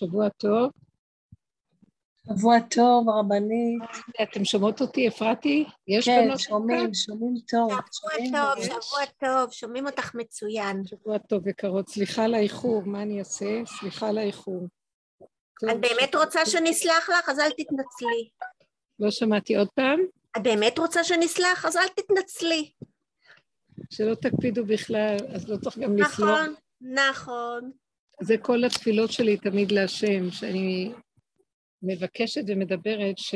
שבוע טוב. שבוע טוב, רבנית. אתם שומעות אותי, אפרתי? יש כן, שומעים, שומעים טוב. שבוע טוב, שבוע טוב, שומעים אותך מצוין. שבוע טוב, יקרות. סליחה על האיחור, מה אני אעשה? סליחה על האיחור. את באמת רוצה שנסלח לך? אז אל תתנצלי. לא שמעתי עוד פעם. את באמת רוצה שנסלח? אז אל תתנצלי. שלא תקפידו בכלל, אז לא צריך גם לסלוח. נכון, נכון. זה כל התפילות שלי תמיד להשם, שאני מבקשת ומדברת ש...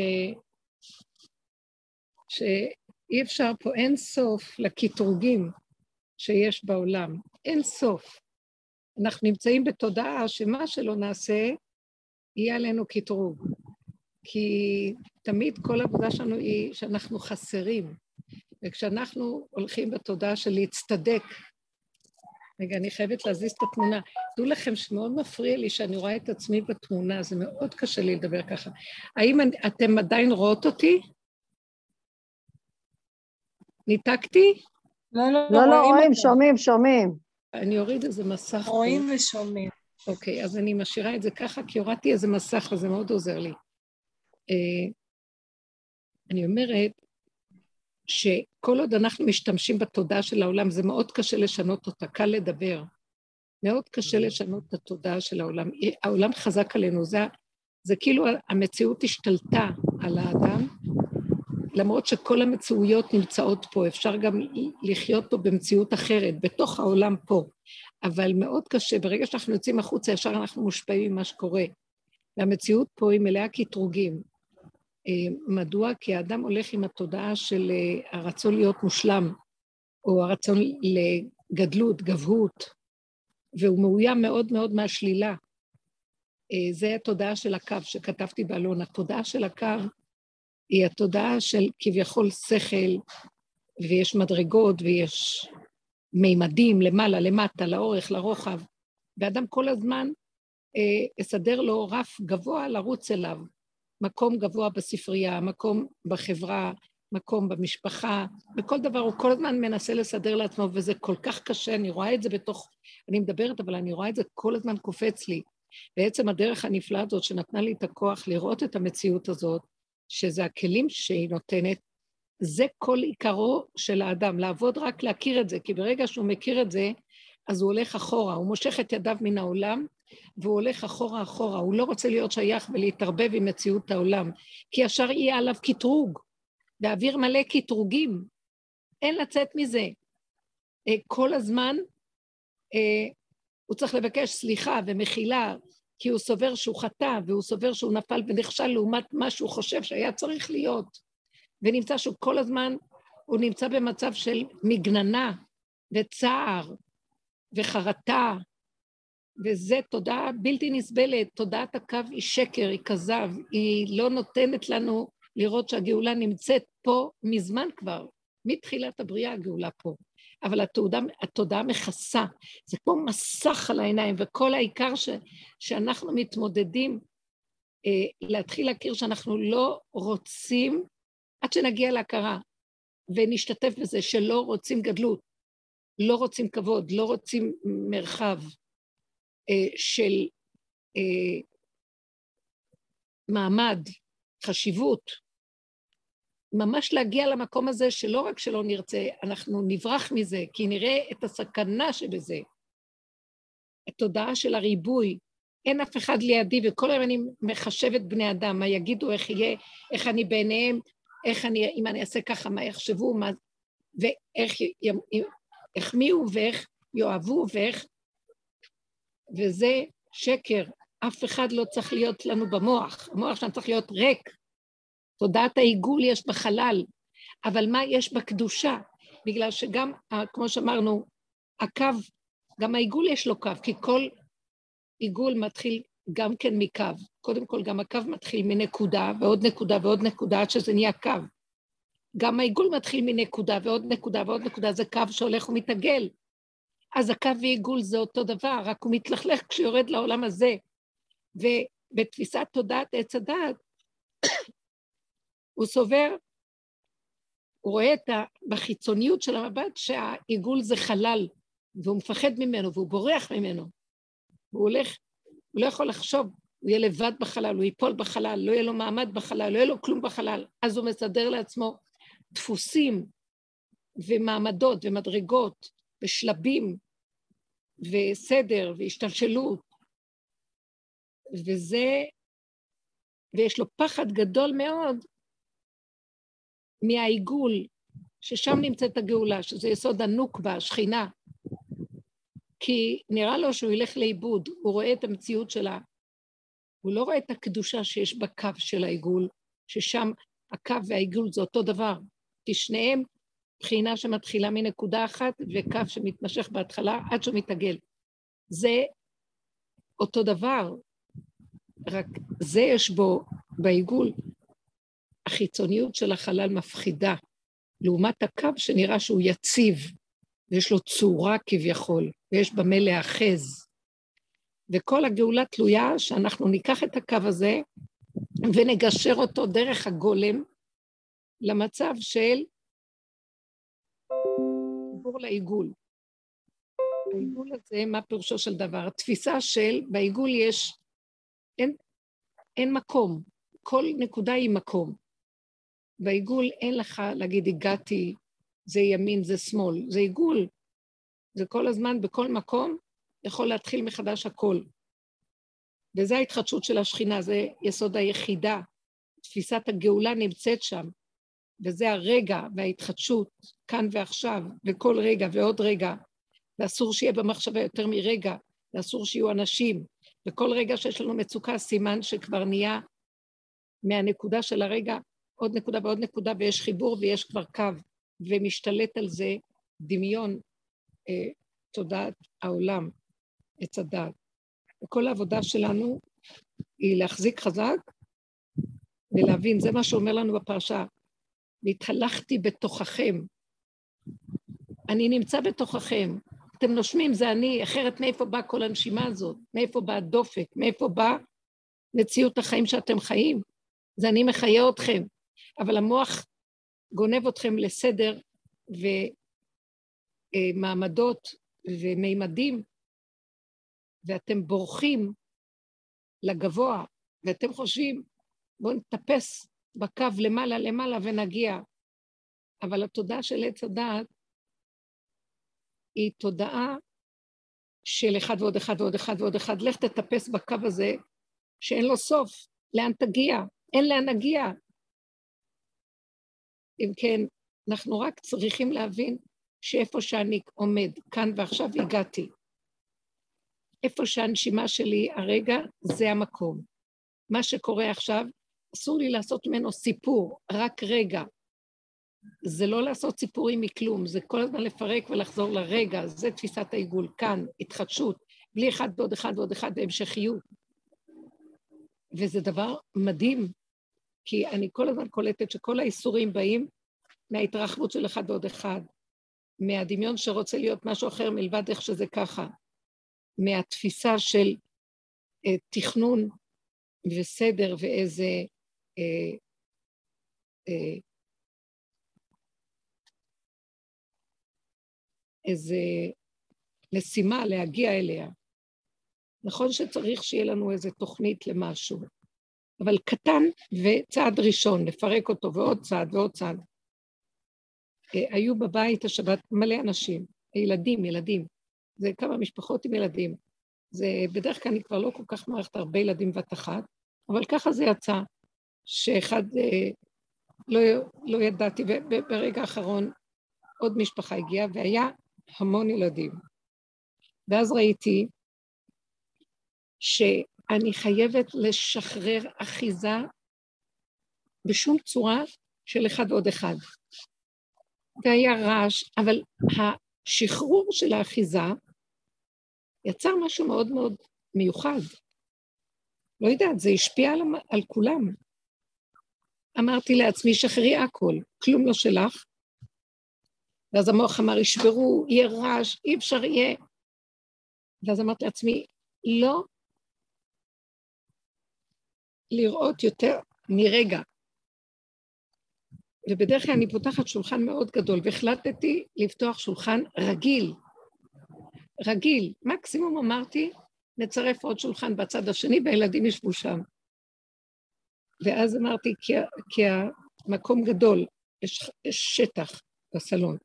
שאי אפשר פה, אין סוף לקטרוגים שיש בעולם, אין סוף. אנחנו נמצאים בתודעה שמה שלא נעשה, יהיה עלינו קטרוג. כי תמיד כל העבודה שלנו היא שאנחנו חסרים. וכשאנחנו הולכים בתודעה של להצטדק רגע, אני חייבת להזיז את התמונה. דעו לכם שמאוד מפריע לי שאני רואה את עצמי בתמונה, זה מאוד קשה לי לדבר ככה. האם אתם עדיין רואות אותי? ניתקתי? לא, לא, לא, לא רואים, שומעים, שומעים. אני אוריד איזה מסך. רואים ושומעים. אוקיי, אז אני משאירה את זה ככה, כי הורדתי איזה מסך וזה מאוד עוזר לי. אה, אני אומרת, שכל עוד אנחנו משתמשים בתודעה של העולם, זה מאוד קשה לשנות אותה, קל לדבר. מאוד קשה לשנות את התודעה של העולם. העולם חזק עלינו, זה, זה כאילו המציאות השתלטה על האדם, למרות שכל המציאויות נמצאות פה, אפשר גם לחיות פה במציאות אחרת, בתוך העולם פה. אבל מאוד קשה, ברגע שאנחנו יוצאים החוצה, ישר אנחנו מושפעים ממה שקורה. והמציאות פה היא מלאה קטרוגים. אה, מדוע? כי האדם הולך עם התודעה של אה, הרצון להיות מושלם, או הרצון לגדלות, גבהות, והוא מאוים מאוד מאוד מהשלילה. אה, זה התודעה של הקו שכתבתי באלון. התודעה של הקו היא התודעה של כביכול שכל, ויש מדרגות ויש מימדים למעלה, למטה, לאורך, לרוחב, ואדם כל הזמן יסדר לו רף גבוה לרוץ אליו. מקום גבוה בספרייה, מקום בחברה, מקום במשפחה, בכל דבר, הוא כל הזמן מנסה לסדר לעצמו, וזה כל כך קשה, אני רואה את זה בתוך, אני מדברת, אבל אני רואה את זה כל הזמן קופץ לי. בעצם הדרך הנפלאה הזאת שנתנה לי את הכוח לראות את המציאות הזאת, שזה הכלים שהיא נותנת, זה כל עיקרו של האדם, לעבוד רק להכיר את זה, כי ברגע שהוא מכיר את זה, אז הוא הולך אחורה, הוא מושך את ידיו מן העולם, והוא הולך אחורה אחורה, הוא לא רוצה להיות שייך ולהתערבב עם מציאות העולם, כי ישר יהיה עליו קטרוג, והאוויר מלא קטרוגים, אין לצאת מזה. אה, כל הזמן אה, הוא צריך לבקש סליחה ומחילה, כי הוא סובר שהוא חטא, והוא סובר שהוא נפל ונכשל לעומת מה שהוא חושב שהיה צריך להיות. ונמצא שהוא כל הזמן, הוא נמצא במצב של מגננה וצער וחרטה וזה תודעה בלתי נסבלת, תודעת הקו היא שקר, היא כזב, היא לא נותנת לנו לראות שהגאולה נמצאת פה מזמן כבר, מתחילת הבריאה הגאולה פה. אבל התעודה, התודעה מכסה, זה כמו מסך על העיניים, וכל העיקר ש, שאנחנו מתמודדים אה, להתחיל להכיר שאנחנו לא רוצים, עד שנגיע להכרה, ונשתתף בזה, שלא רוצים גדלות, לא רוצים כבוד, לא רוצים מרחב, של אה, מעמד, חשיבות, ממש להגיע למקום הזה שלא רק שלא נרצה, אנחנו נברח מזה, כי נראה את הסכנה שבזה. התודעה של הריבוי, אין אף אחד לידי, וכל היום אני מחשבת בני אדם, מה יגידו, איך יהיה, איך אני בעיניהם, איך אני, אם אני אעשה ככה, מה יחשבו, מה, ואיך יחמיאו, ואיך יאהבו, ואיך וזה שקר. אף אחד לא צריך להיות לנו במוח. המוח שלנו צריך להיות ריק. תודעת העיגול יש בחלל, אבל מה יש בקדושה? בגלל שגם, כמו שאמרנו, הקו, גם העיגול יש לו קו, כי כל עיגול מתחיל גם כן מקו. קודם כל, גם הקו מתחיל מנקודה, ועוד נקודה ועוד נקודה, עד שזה נהיה קו. גם העיגול מתחיל מנקודה ועוד נקודה ועוד נקודה, זה קו שהולך ומתעגל. אז הקו ועיגול זה אותו דבר, רק הוא מתלכלך כשיורד לעולם הזה. ובתפיסת תודעת עץ הדעת, הוא סובר, הוא רואה את ה, בחיצוניות של המבט שהעיגול זה חלל, והוא מפחד ממנו והוא בורח ממנו. הוא הולך, הוא לא יכול לחשוב הוא יהיה לבד בחלל, הוא ייפול בחלל, לא יהיה לו מעמד בחלל, לא יהיה לו כלום בחלל. אז הוא מסדר לעצמו דפוסים ומעמדות ומדרגות ושלבים וסדר והשתלשלות. וזה, ויש לו פחד גדול מאוד מהעיגול, ששם נמצאת הגאולה, שזה יסוד הנוקבה, השכינה. כי נראה לו שהוא ילך לאיבוד, הוא רואה את המציאות שלה. הוא לא רואה את הקדושה שיש בקו של העיגול, ששם הקו והעיגול זה אותו דבר, כי שניהם בחינה שמתחילה מנקודה אחת וקו שמתמשך בהתחלה עד שהוא מתעגל. זה אותו דבר, רק זה יש בו, בעיגול, החיצוניות של החלל מפחידה, לעומת הקו שנראה שהוא יציב, ויש לו צורה כביכול, ויש במה להאחז. וכל הגאולה תלויה שאנחנו ניקח את הקו הזה ונגשר אותו דרך הגולם למצב של חיבור לעיגול. העיגול הזה, מה פירושו של דבר? התפיסה של, בעיגול יש, אין, אין מקום, כל נקודה היא מקום. בעיגול אין לך להגיד הגעתי, זה ימין, זה שמאל, זה עיגול. זה כל הזמן, בכל מקום, יכול להתחיל מחדש הכל. וזו ההתחדשות של השכינה, זה יסוד היחידה. תפיסת הגאולה נמצאת שם, וזה הרגע וההתחדשות, כאן ועכשיו, וכל רגע ועוד רגע, ואסור שיהיה במחשבה יותר מרגע, ואסור שיהיו אנשים, וכל רגע שיש לנו מצוקה, סימן שכבר נהיה מהנקודה של הרגע עוד נקודה ועוד נקודה, ויש חיבור ויש כבר קו, ומשתלט על זה דמיון אה, תודעת העולם, עץ הדעת. וכל העבודה שלנו היא להחזיק חזק ולהבין, זה מה שאומר לנו בפרשה, והתהלכתי בתוככם. אני נמצא בתוככם. אתם נושמים, זה אני, אחרת מאיפה באה כל הנשימה הזאת? מאיפה בא הדופק? מאיפה באה מציאות החיים שאתם חיים? זה אני מחיה אתכם. אבל המוח גונב אתכם לסדר ומעמדות ומימדים, ואתם בורחים לגבוה, ואתם חושבים, בואו נטפס בקו למעלה למעלה ונגיע. אבל התודעה של עץ הדעת היא תודעה של אחד ועוד אחד ועוד אחד ועוד אחד. לך תטפס בקו הזה שאין לו סוף. לאן תגיע? אין לאן נגיע. אם כן, אנחנו רק צריכים להבין שאיפה שאני עומד, כאן ועכשיו הגעתי. איפה שהנשימה שלי הרגע, זה המקום. מה שקורה עכשיו, אסור לי לעשות ממנו סיפור, רק רגע. זה לא לעשות סיפורים מכלום, זה כל הזמן לפרק ולחזור לרגע, זה תפיסת העיגול, כאן, התחדשות, בלי אחד ועוד אחד ועוד אחד בהמשכיות. וזה דבר מדהים, כי אני כל הזמן קולטת שכל האיסורים באים מההתרחבות של אחד ועוד אחד, מהדמיון שרוצה להיות משהו אחר מלבד איך שזה ככה, מהתפיסה של אה, תכנון וסדר ואיזה אה, אה, איזה משימה להגיע אליה. נכון שצריך שיהיה לנו איזו תוכנית למשהו, אבל קטן וצעד ראשון, לפרק אותו ועוד צעד ועוד צעד. אה, היו בבית השבת מלא אנשים, ילדים, ילדים. זה כמה משפחות עם ילדים. זה, בדרך כלל אני כבר לא כל כך מערכת הרבה ילדים בת אחת, אבל ככה זה יצא, שאחד, אה, לא, לא ידעתי, וברגע האחרון עוד משפחה הגיעה, והיה המון ילדים. ואז ראיתי שאני חייבת לשחרר אחיזה בשום צורה של אחד ועוד אחד. והיה רעש, אבל השחרור של האחיזה יצר משהו מאוד מאוד מיוחד. לא יודעת, זה השפיע על, על כולם. אמרתי לעצמי, שחררי הכל, כלום לא שלך. ואז המוח אמר, ישברו, יהיה רעש, אי אפשר יהיה. ואז אמרתי לעצמי, לא לראות יותר מרגע. ובדרך כלל אני פותחת שולחן מאוד גדול, והחלטתי לפתוח שולחן רגיל. רגיל. מקסימום אמרתי, נצרף עוד שולחן בצד השני והילדים ישבו שם. ואז אמרתי, כי, כי המקום גדול, יש, יש שטח בסלון.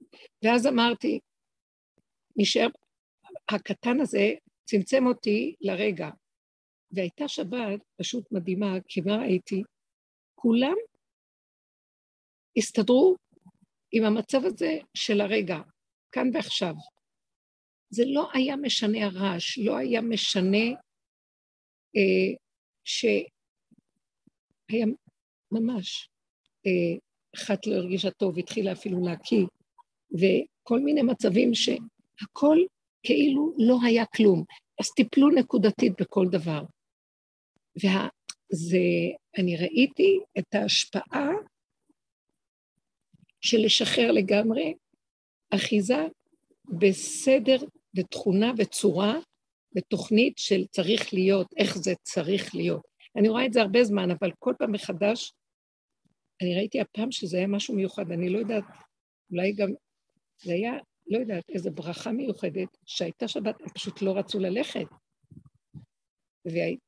ואז אמרתי, נשאר, הקטן הזה צמצם אותי לרגע. והייתה שבת פשוט מדהימה, כי מה ראיתי? כולם הסתדרו עם המצב הזה של הרגע, כאן ועכשיו. זה לא היה משנה הרעש, לא היה משנה אה, שהיה ממש, אה, אחת לא הרגישה טוב, התחילה אפילו להקיא, וכל מיני מצבים שהכל כאילו לא היה כלום. אז טיפלו נקודתית בכל דבר. וזה, אני ראיתי את ההשפעה של לשחרר לגמרי אחיזה בסדר ותכונה וצורה ותוכנית של צריך להיות, איך זה צריך להיות. אני רואה את זה הרבה זמן, אבל כל פעם מחדש, אני ראיתי הפעם שזה היה משהו מיוחד, אני לא יודעת, אולי גם, זה היה, לא יודעת, איזו ברכה מיוחדת, שהייתה שבת, הם פשוט לא רצו ללכת.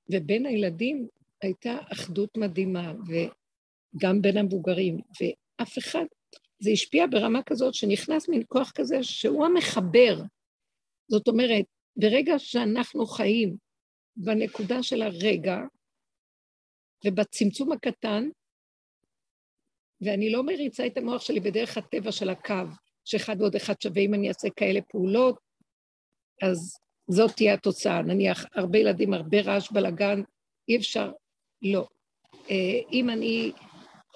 ובין הילדים הייתה אחדות מדהימה, וגם בין המבוגרים, ואף אחד, זה השפיע ברמה כזאת שנכנס מין כוח כזה שהוא המחבר. זאת אומרת, ברגע שאנחנו חיים בנקודה של הרגע, ובצמצום הקטן, ואני לא מריצה את המוח שלי בדרך הטבע של הקו, שאחד ועוד אחד שווה, אם אני אעשה כאלה פעולות, אז זאת תהיה התוצאה. נניח, הרבה ילדים, הרבה רעש, בלאגן, אי אפשר, לא. אה, אם אני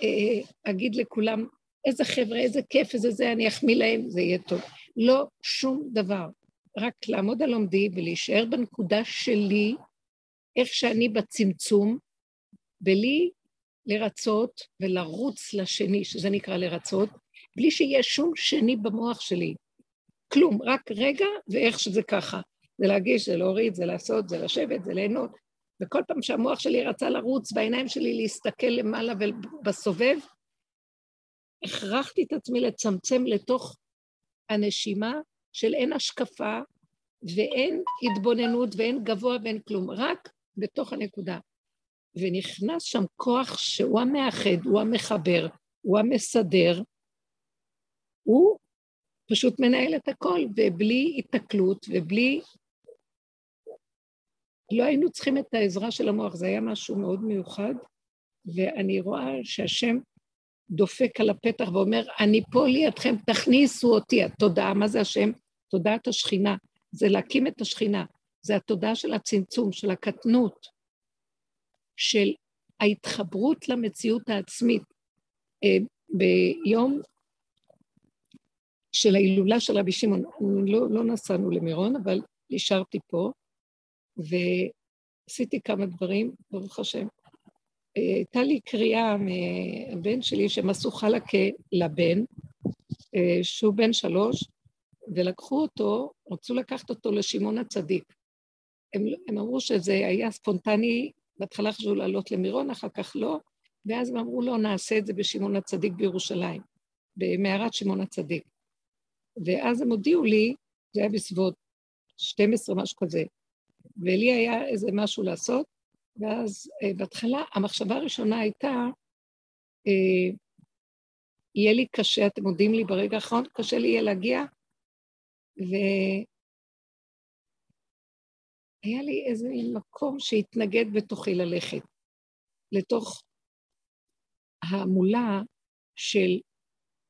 אה, אגיד לכולם, איזה חבר'ה, איזה כיף, איזה זה, אני אחמיא להם, זה יהיה טוב. לא, שום דבר. רק לעמוד על עומדי ולהישאר בנקודה שלי, איך שאני בצמצום, בלי לרצות ולרוץ לשני, שזה נקרא לרצות, בלי שיהיה שום שני במוח שלי. כלום, רק רגע ואיך שזה ככה. זה להגיש, זה להוריד, זה לעשות, זה לשבת, זה ליהנות. וכל פעם שהמוח שלי רצה לרוץ בעיניים שלי להסתכל למעלה ובסובב, הכרחתי את עצמי לצמצם לתוך הנשימה של אין השקפה ואין התבוננות ואין גבוה ואין כלום, רק בתוך הנקודה. ונכנס שם כוח שהוא המאחד, הוא המחבר, הוא המסדר, הוא פשוט מנהל את הכל, ובלי היתקלות ובלי... לא היינו צריכים את העזרה של המוח, זה היה משהו מאוד מיוחד, ואני רואה שהשם דופק על הפתח ואומר, אני פה לידכם, תכניסו אותי. התודעה, מה זה השם? תודעת השכינה. זה להקים את השכינה. זה התודעה של הצמצום, של הקטנות, של ההתחברות למציאות העצמית. אה, ביום של ההילולה של רבי שמעון, לא, לא נסענו למירון, אבל נשארתי פה, ועשיתי כמה דברים, ברוך השם. הייתה לי קריאה מהבן שלי שהם עשו חלקה לבן, אה, שהוא בן שלוש, ולקחו אותו, רצו לקחת אותו לשמעון הצדיק. הם, הם אמרו שזה היה ספונטני, בהתחלה חשבו לעלות למירון, אחר כך לא, ואז הם אמרו לו, לא, נעשה את זה בשמעון הצדיק בירושלים, במערת שמעון הצדיק. ואז הם הודיעו לי, זה היה בסביבות 12, משהו כזה, ולי היה איזה משהו לעשות, ואז אה, בהתחלה המחשבה הראשונה הייתה, אה, יהיה לי קשה, אתם מודים לי ברגע האחרון, קשה לי יהיה להגיע, והיה לי איזה מקום שהתנגד בתוכי ללכת, לתוך המולה של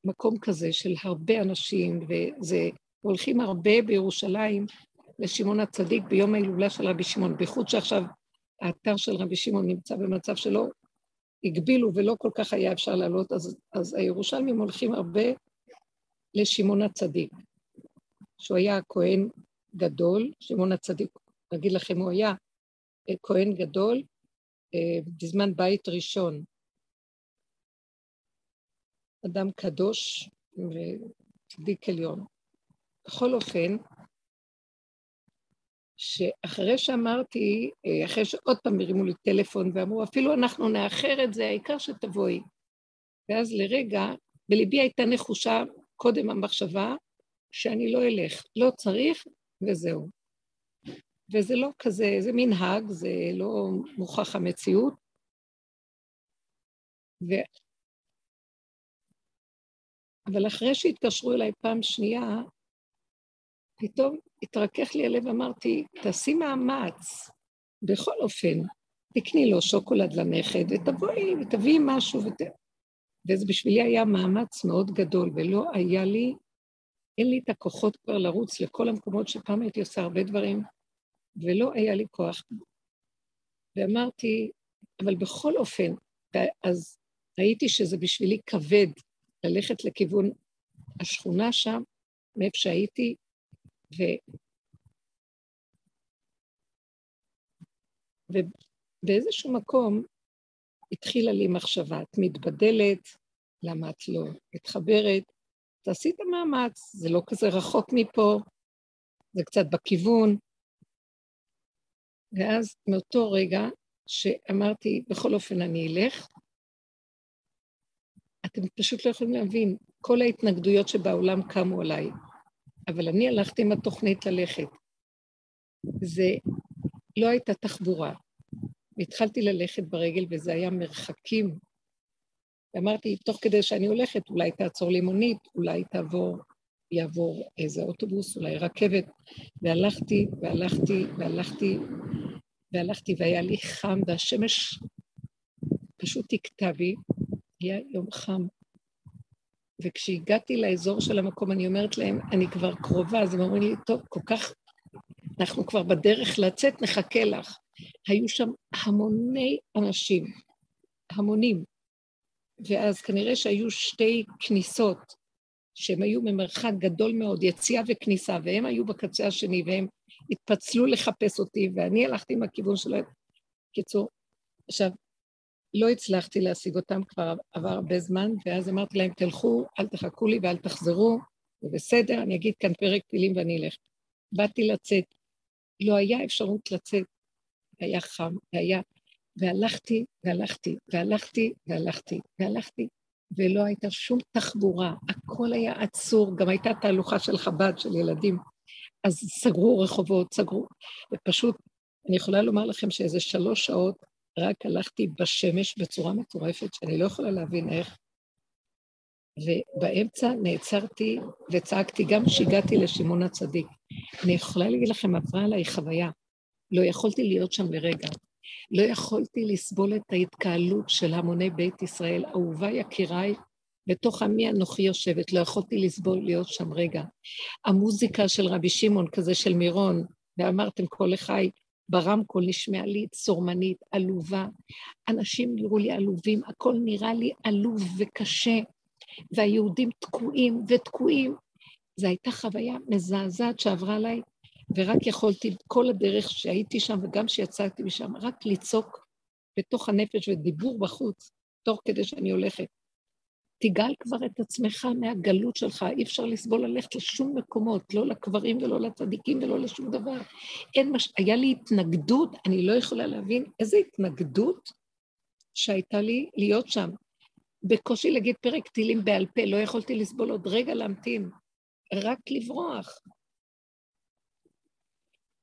מקום כזה, של הרבה אנשים, וזה, הולכים הרבה בירושלים לשמעון הצדיק ביום ההילולה של רבי שמעון, בייחוד שעכשיו האתר של רבי שמעון נמצא במצב שלא הגבילו ולא כל כך היה אפשר לעלות, אז, אז הירושלמים הולכים הרבה לשמעון הצדיק, שהוא היה כהן גדול, שמעון הצדיק, אגיד לכם, הוא היה אה, כהן גדול אה, בזמן בית ראשון. אדם קדוש וצדיק עליון. בכל אופן, שאחרי שאמרתי, אה, אחרי שעוד פעם הרימו לי טלפון ואמרו, אפילו אנחנו נאחר את זה, העיקר שתבואי. ואז לרגע, בליבי הייתה נחושה קודם המחשבה שאני לא אלך, לא צריך וזהו. וזה לא כזה, זה מנהג, זה לא מוכח המציאות. ו... אבל אחרי שהתקשרו אליי פעם שנייה, פתאום התרכך לי הלב, אמרתי, תעשי מאמץ, בכל אופן, תקני לו שוקולד לנכד, ותבואי ותביאי משהו, ות... וזה בשבילי היה מאמץ מאוד גדול, ולא היה לי, אין לי את הכוחות כבר לרוץ לכל המקומות שפעם הייתי עושה הרבה דברים, ולא היה לי כוח. ואמרתי, אבל בכל אופן, אז ראיתי שזה בשבילי כבד ללכת לכיוון השכונה שם, מאיפה שהייתי, ו... ובאיזשהו מקום התחילה לי מחשבה, את מתבדלת, למה את לא מתחברת? תעשי את המאמץ, זה לא כזה רחוק מפה, זה קצת בכיוון. ואז מאותו רגע שאמרתי, בכל אופן אני אלך, אתם פשוט לא יכולים להבין, כל ההתנגדויות שבעולם קמו עליי, אבל אני הלכתי עם התוכנית ללכת. זה לא הייתה תחבורה. והתחלתי ללכת ברגל, וזה היה מרחקים. ואמרתי, תוך כדי שאני הולכת, אולי תעצור לי מונית, אולי תעבור, יעבור איזה אוטובוס, אולי רכבת. והלכתי, והלכתי, והלכתי, והלכתי, והיה לי חם, והשמש פשוט הכתה בי, היה יום חם. וכשהגעתי לאזור של המקום, אני אומרת להם, אני כבר קרובה, אז הם אומרים לי, טוב, כל כך, אנחנו כבר בדרך לצאת, נחכה לך. היו שם המוני אנשים, המונים. ואז כנראה שהיו שתי כניסות, שהן היו ממרחק גדול מאוד, יציאה וכניסה, והם היו בקצה השני, והם התפצלו לחפש אותי, ואני הלכתי עם הכיוון שלהם. קיצור, עכשיו, לא הצלחתי להשיג אותם, כבר עבר הרבה זמן, ואז אמרתי להם, תלכו, אל תחכו לי ואל תחזרו, זה בסדר, אני אגיד כאן פרק תהילים ואני אלך. באתי לצאת, לא היה אפשרות לצאת, היה חם, והיה, והלכתי, והלכתי, והלכתי, והלכתי, והלכתי, ולא הייתה שום תחבורה, הכל היה עצור, גם הייתה תהלוכה של חב"ד, של ילדים, אז סגרו רחובות, סגרו, ופשוט, אני יכולה לומר לכם שאיזה שלוש שעות רק הלכתי בשמש בצורה מטורפת, שאני לא יכולה להבין איך. ובאמצע נעצרתי וצעקתי גם כשהגעתי לשמעון הצדיק. אני יכולה להגיד לכם, עברה עליי חוויה. לא יכולתי להיות שם לרגע. לא יכולתי לסבול את ההתקהלות של המוני בית ישראל, אהובה יקיריי, בתוך עמי אנוכי יושבת, לא יכולתי לסבול להיות שם רגע. המוזיקה של רבי שמעון, כזה של מירון, ואמרתם כל לחי, ברמקול נשמעה לי צורמנית, עלובה. אנשים נראו לי עלובים, הכל נראה לי עלוב וקשה, והיהודים תקועים ותקועים. זו הייתה חוויה מזעזעת שעברה עליי, ורק יכולתי כל הדרך שהייתי שם וגם כשיצאתי משם, רק לצעוק בתוך הנפש ודיבור בחוץ, תוך כדי שאני הולכת. תגאל כבר את עצמך מהגלות שלך, אי אפשר לסבול ללכת לשום מקומות, לא לקברים ולא לצדיקים ולא לשום דבר. אין מש... היה לי התנגדות, אני לא יכולה להבין איזה התנגדות שהייתה לי להיות שם. בקושי להגיד פרק תהילים בעל פה, לא יכולתי לסבול עוד רגע להמתין, רק לברוח.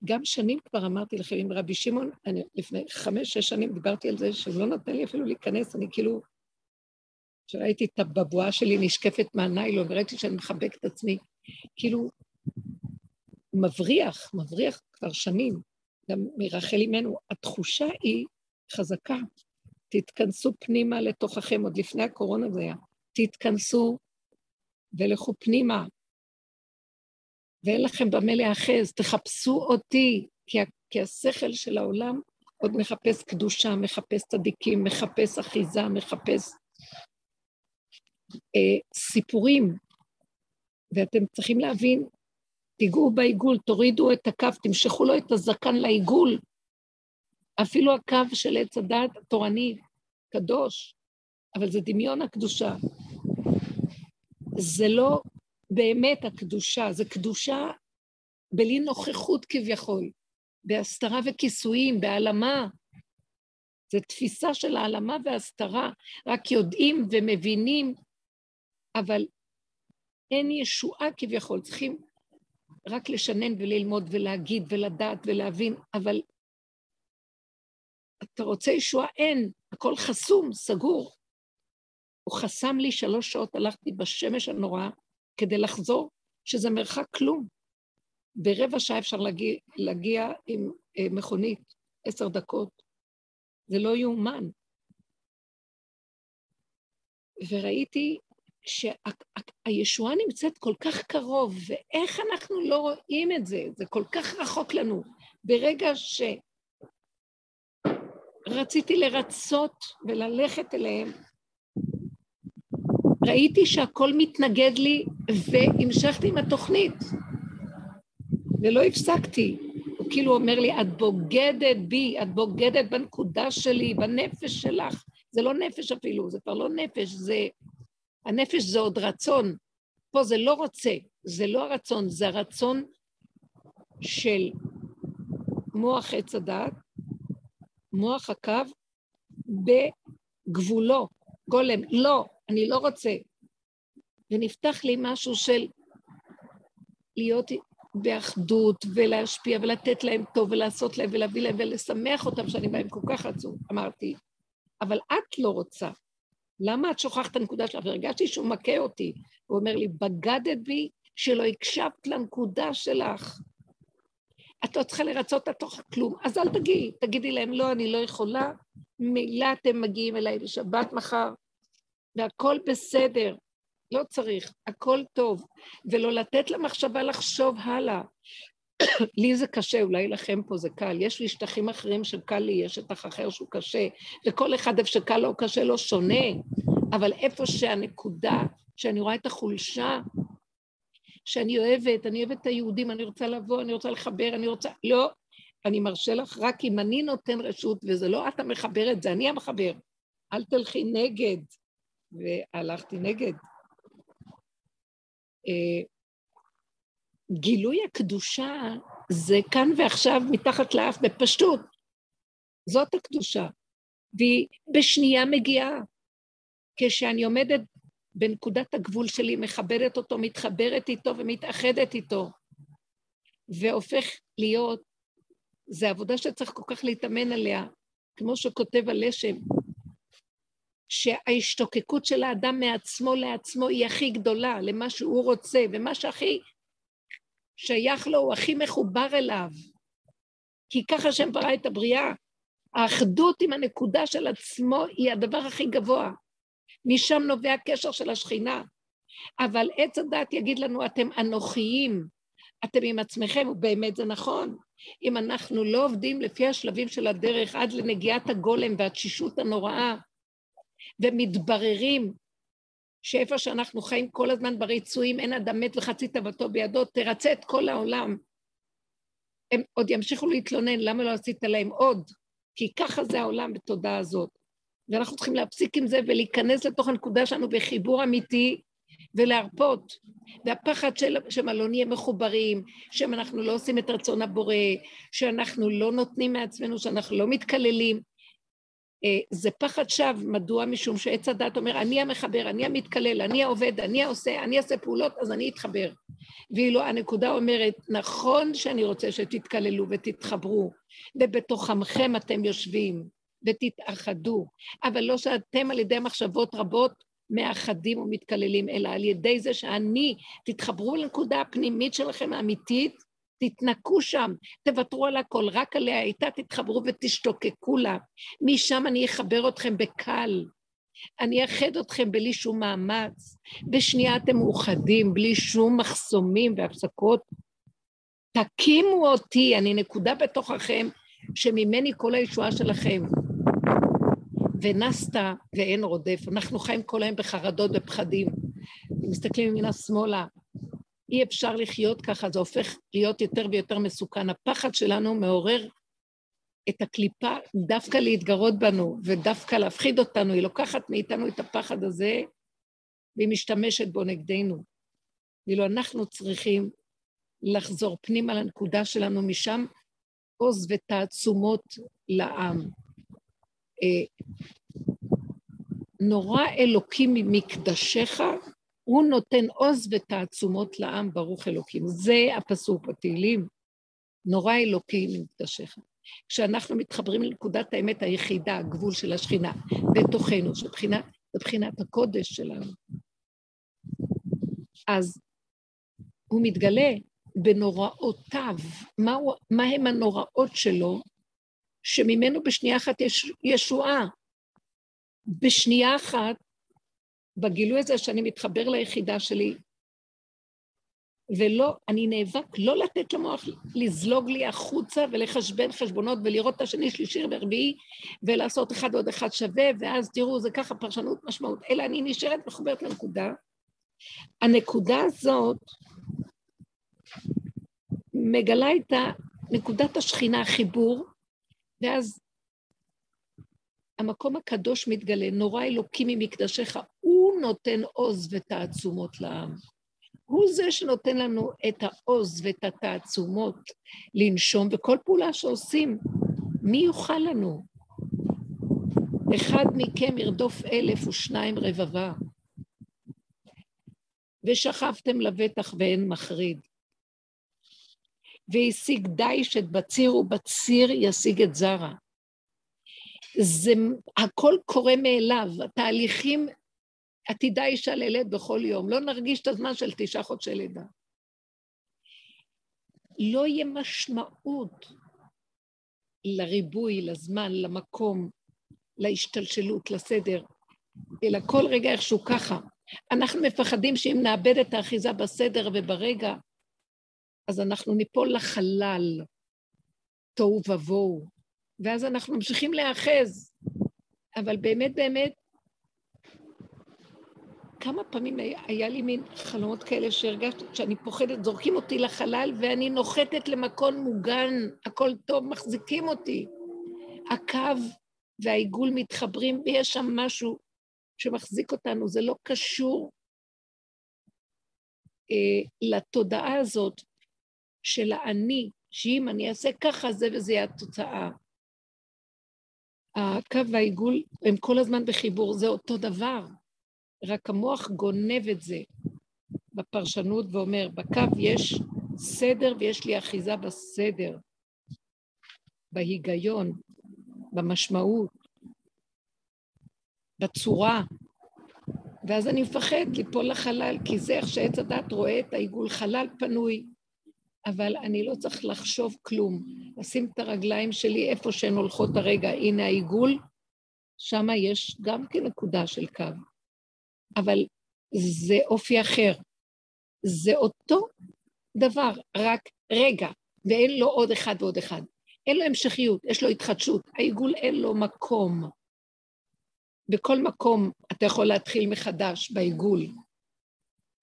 גם שנים כבר אמרתי לכם עם רבי שמעון, לפני חמש-שש שנים דיברתי על זה שהוא לא נתן לי אפילו להיכנס, אני כאילו כשראיתי את הבבואה שלי נשקפת מהניילון, וראיתי שאני מחבק את עצמי, כאילו, מבריח, מבריח כבר שנים, גם מרחל אימנו, התחושה היא חזקה. תתכנסו פנימה לתוככם, עוד לפני הקורונה זה היה. תתכנסו ולכו פנימה, ואין לכם במה להאחז, תחפשו אותי, כי, כי השכל של העולם עוד מחפש קדושה, מחפש צדיקים, מחפש אחיזה, מחפש אה, סיפורים, ואתם צריכים להבין, תיגעו בעיגול, תורידו את הקו, תמשכו לו את הזקן לעיגול. אפילו הקו של עץ הדת התורני, קדוש, אבל זה דמיון הקדושה. זה לא באמת הקדושה, זה קדושה בלי נוכחות כביכול, בהסתרה וכיסויים, בהעלמה. זו תפיסה של העלמה והסתרה, רק יודעים ומבינים אבל אין ישועה כביכול, צריכים רק לשנן וללמוד ולהגיד ולדעת ולהבין, אבל אתה רוצה ישועה? אין, הכל חסום, סגור. הוא חסם לי שלוש שעות, הלכתי בשמש הנוראה כדי לחזור, שזה מרחק כלום. ברבע שעה אפשר להגיע, להגיע עם אה, מכונית, עשר דקות. זה לא יאומן. וראיתי שהישועה נמצאת כל כך קרוב, ואיך אנחנו לא רואים את זה? זה כל כך רחוק לנו. ברגע שרציתי לרצות וללכת אליהם, ראיתי שהכל מתנגד לי, והמשכתי עם התוכנית, ולא הפסקתי. הוא כאילו אומר לי, את בוגדת בי, את בוגדת בנקודה שלי, בנפש שלך. זה לא נפש אפילו, זה כבר לא נפש, זה... הנפש זה עוד רצון. פה זה לא רוצה, זה לא הרצון, זה הרצון של מוח עץ הדעת, מוח הקו, בגבולו, גולם, לא, אני לא רוצה. ונפתח לי משהו של להיות באחדות ולהשפיע ולתת להם טוב ולעשות להם ולהביא להם ולשמח אותם שאני בהם כל כך עצוב, אמרתי. אבל את לא רוצה. למה את שוכחת את הנקודה שלך? והרגשתי שהוא מכה אותי. הוא אומר לי, בגדת בי שלא הקשבת לנקודה שלך. את לא צריכה לרצות את תוך כלום, אז אל תגיעי, תגידי להם, לא, אני לא יכולה, מילא אתם מגיעים אליי לשבת מחר, והכל בסדר, לא צריך, הכל טוב, ולא לתת למחשבה לחשוב הלאה. לי זה קשה, אולי לכם פה זה קל. יש לי שטחים אחרים שקל לי, יש שטח אחר שהוא קשה, וכל אחד איפה שקל לו או קשה לו שונה, אבל איפה שהנקודה, שאני רואה את החולשה, שאני אוהבת, אני אוהבת את היהודים, אני רוצה לבוא, אני רוצה לחבר, אני רוצה... לא, אני מרשה לך רק אם אני נותן רשות, וזה לא את המחברת, זה אני המחבר. אל תלכי נגד. והלכתי נגד. אה, גילוי הקדושה זה כאן ועכשיו מתחת לאף בפשטות. זאת הקדושה. והיא בשנייה מגיעה. כשאני עומדת בנקודת הגבול שלי, מכבדת אותו, מתחברת איתו ומתאחדת איתו, והופך להיות, זו עבודה שצריך כל כך להתאמן עליה, כמו שכותב הלשם, שההשתוקקות של האדם מעצמו לעצמו היא הכי גדולה, למה שהוא רוצה, ומה שהכי שייך לו, הוא הכי מחובר אליו. כי ככה השם ברא את הבריאה. האחדות עם הנקודה של עצמו היא הדבר הכי גבוה. משם נובע הקשר של השכינה. אבל עץ הדת יגיד לנו, אתם אנוכיים, אתם עם עצמכם, ובאמת זה נכון. אם אנחנו לא עובדים לפי השלבים של הדרך עד לנגיעת הגולם והתשישות הנוראה, ומתבררים שאיפה שאנחנו חיים כל הזמן בריצויים, אין אדם מת וחצי תאוותו בידו, תרצה את כל העולם. הם עוד ימשיכו להתלונן, למה לא עשית להם עוד? כי ככה זה העולם בתודעה הזאת. ואנחנו צריכים להפסיק עם זה ולהיכנס לתוך הנקודה שלנו בחיבור אמיתי ולהרפות. והפחד של, שמא לא נהיה מחוברים, שמא אנחנו לא עושים את רצון הבורא, שאנחנו לא נותנים מעצמנו, שאנחנו לא מתקללים, זה פחד שווא, מדוע? משום שעץ הדת אומר, אני המחבר, אני המתקלל, אני העובד, אני העושה, אני אעשה פעולות, אז אני אתחבר. ואילו הנקודה אומרת, נכון שאני רוצה שתתקללו ותתחברו, ובתוכמכם אתם יושבים ותתאחדו, אבל לא שאתם על ידי מחשבות רבות מאחדים ומתקללים, אלא על ידי זה שאני, תתחברו לנקודה הפנימית שלכם האמיתית, תתנקו שם, תוותרו על הכל, רק עליה איתה תתחברו ותשתוקקו לה. משם אני אחבר אתכם בקל. אני אאחד אתכם בלי שום מאמץ. בשנייה אתם מאוחדים, בלי שום מחסומים והפסקות. תקימו אותי, אני נקודה בתוככם, שממני כל הישועה שלכם. ונסת ואין רודף. אנחנו חיים כל היום בחרדות ופחדים. מסתכלים ימינה שמאלה, אי אפשר לחיות ככה, זה הופך להיות יותר ויותר מסוכן. הפחד שלנו מעורר את הקליפה דווקא להתגרות בנו ודווקא להפחיד אותנו, היא לוקחת מאיתנו את הפחד הזה והיא משתמשת בו נגדנו. ואילו אנחנו צריכים לחזור פנימה לנקודה שלנו משם, עוז ותעצומות לעם. אה, נורא אלוקים ממקדשך הוא נותן עוז ותעצומות לעם, ברוך אלוקים. זה הפסוק בתהילים. נורא אלוקים מקדשך. כשאנחנו מתחברים לנקודת האמת היחידה, הגבול של השכינה, בתוכנו, שבחינת, הקודש שלנו, אז הוא מתגלה בנוראותיו. מה, מה הם הנוראות שלו? שממנו בשנייה אחת יש ישועה. בשנייה אחת, בגילוי הזה שאני מתחבר ליחידה שלי, ולא, אני נאבק לא לתת למוח לזלוג לי החוצה ולחשבן חשבונות ולראות את השני, שלישי ורביעי ולעשות אחד ועוד אחד שווה, ואז תראו, זה ככה פרשנות משמעות, אלא אני נשארת מחוברת לנקודה. הנקודה הזאת מגלה את נקודת השכינה, החיבור, ואז המקום הקדוש מתגלה, נורא אלוקים ממקדשך, הוא נותן עוז ותעצומות לעם. הוא זה שנותן לנו את העוז ואת התעצומות לנשום, וכל פעולה שעושים, מי יוכל לנו? אחד מכם ירדוף אלף ושניים רבבה, ושכבתם לבטח ואין מחריד. והשיג דיש את בציר ובציר ישיג את זרע. זה הכל קורה מאליו, התהליכים עתידה אישה ללד בכל יום, לא נרגיש את הזמן של תשעה חודשי לידה. לא יהיה משמעות לריבוי, לזמן, למקום, להשתלשלות, לסדר, אלא כל רגע איכשהו ככה. אנחנו מפחדים שאם נאבד את האחיזה בסדר וברגע, אז אנחנו ניפול לחלל, תוהו ובוהו, ואז אנחנו ממשיכים להיאחז. אבל באמת באמת, כמה פעמים היה לי מין חלומות כאלה שהרגשתי שאני פוחדת, זורקים אותי לחלל ואני נוחתת למקום מוגן, הכל טוב, מחזיקים אותי. הקו והעיגול מתחברים ויש שם משהו שמחזיק אותנו, זה לא קשור אה, לתודעה הזאת של האני, שאם אני אעשה ככה זה וזה יהיה התוצאה. הקו והעיגול הם כל הזמן בחיבור, זה אותו דבר. רק המוח גונב את זה בפרשנות ואומר, בקו יש סדר ויש לי אחיזה בסדר, בהיגיון, במשמעות, בצורה. ואז אני מפחד ליפול לחלל, כי זה איך שעץ הדת רואה את העיגול חלל פנוי, אבל אני לא צריך לחשוב כלום. לשים את הרגליים שלי איפה שהן הולכות הרגע, הנה העיגול, שם יש גם כן נקודה של קו. אבל זה אופי אחר. זה אותו דבר, רק רגע, ואין לו עוד אחד ועוד אחד. אין לו המשכיות, יש לו התחדשות. העיגול אין לו מקום. בכל מקום אתה יכול להתחיל מחדש בעיגול.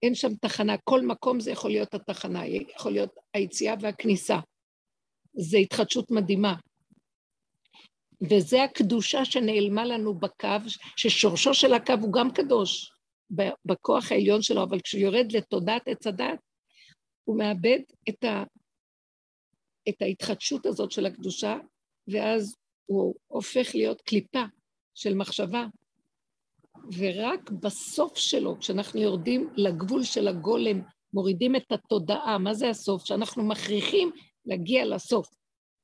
אין שם תחנה, כל מקום זה יכול להיות התחנה, יכול להיות היציאה והכניסה. זה התחדשות מדהימה. וזה הקדושה שנעלמה לנו בקו, ששורשו של הקו הוא גם קדוש. בכוח העליון שלו, אבל כשהוא יורד לתודעת עץ הדת, הוא מאבד את, ה, את ההתחדשות הזאת של הקדושה, ואז הוא הופך להיות קליפה של מחשבה. ורק בסוף שלו, כשאנחנו יורדים לגבול של הגולם, מורידים את התודעה, מה זה הסוף? שאנחנו מכריחים להגיע לסוף.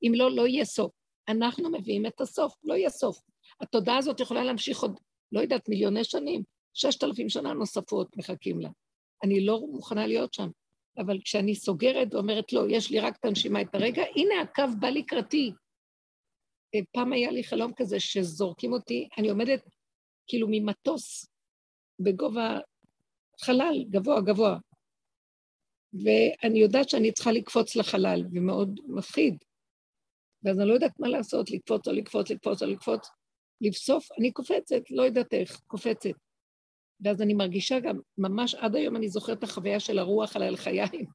אם לא, לא יהיה סוף. אנחנו מביאים את הסוף, לא יהיה סוף. התודעה הזאת יכולה להמשיך עוד, לא יודעת, מיליוני שנים. ששת אלפים שנה נוספות מחכים לה. אני לא מוכנה להיות שם. אבל כשאני סוגרת ואומרת, לא, יש לי רק את הנשימה, את הרגע, הנה הקו בא לקראתי. אה, פעם היה לי חלום כזה שזורקים אותי, אני עומדת כאילו ממטוס בגובה חלל, גבוה, גבוה. ואני יודעת שאני צריכה לקפוץ לחלל, ומאוד מפחיד. ואז אני לא יודעת מה לעשות, לקפוץ או לקפוץ, לקפוץ או לקפוץ. לבסוף, אני קופצת, לא יודעת איך, קופצת. ואז אני מרגישה גם, ממש עד היום אני זוכרת את החוויה של הרוח על הלחיים.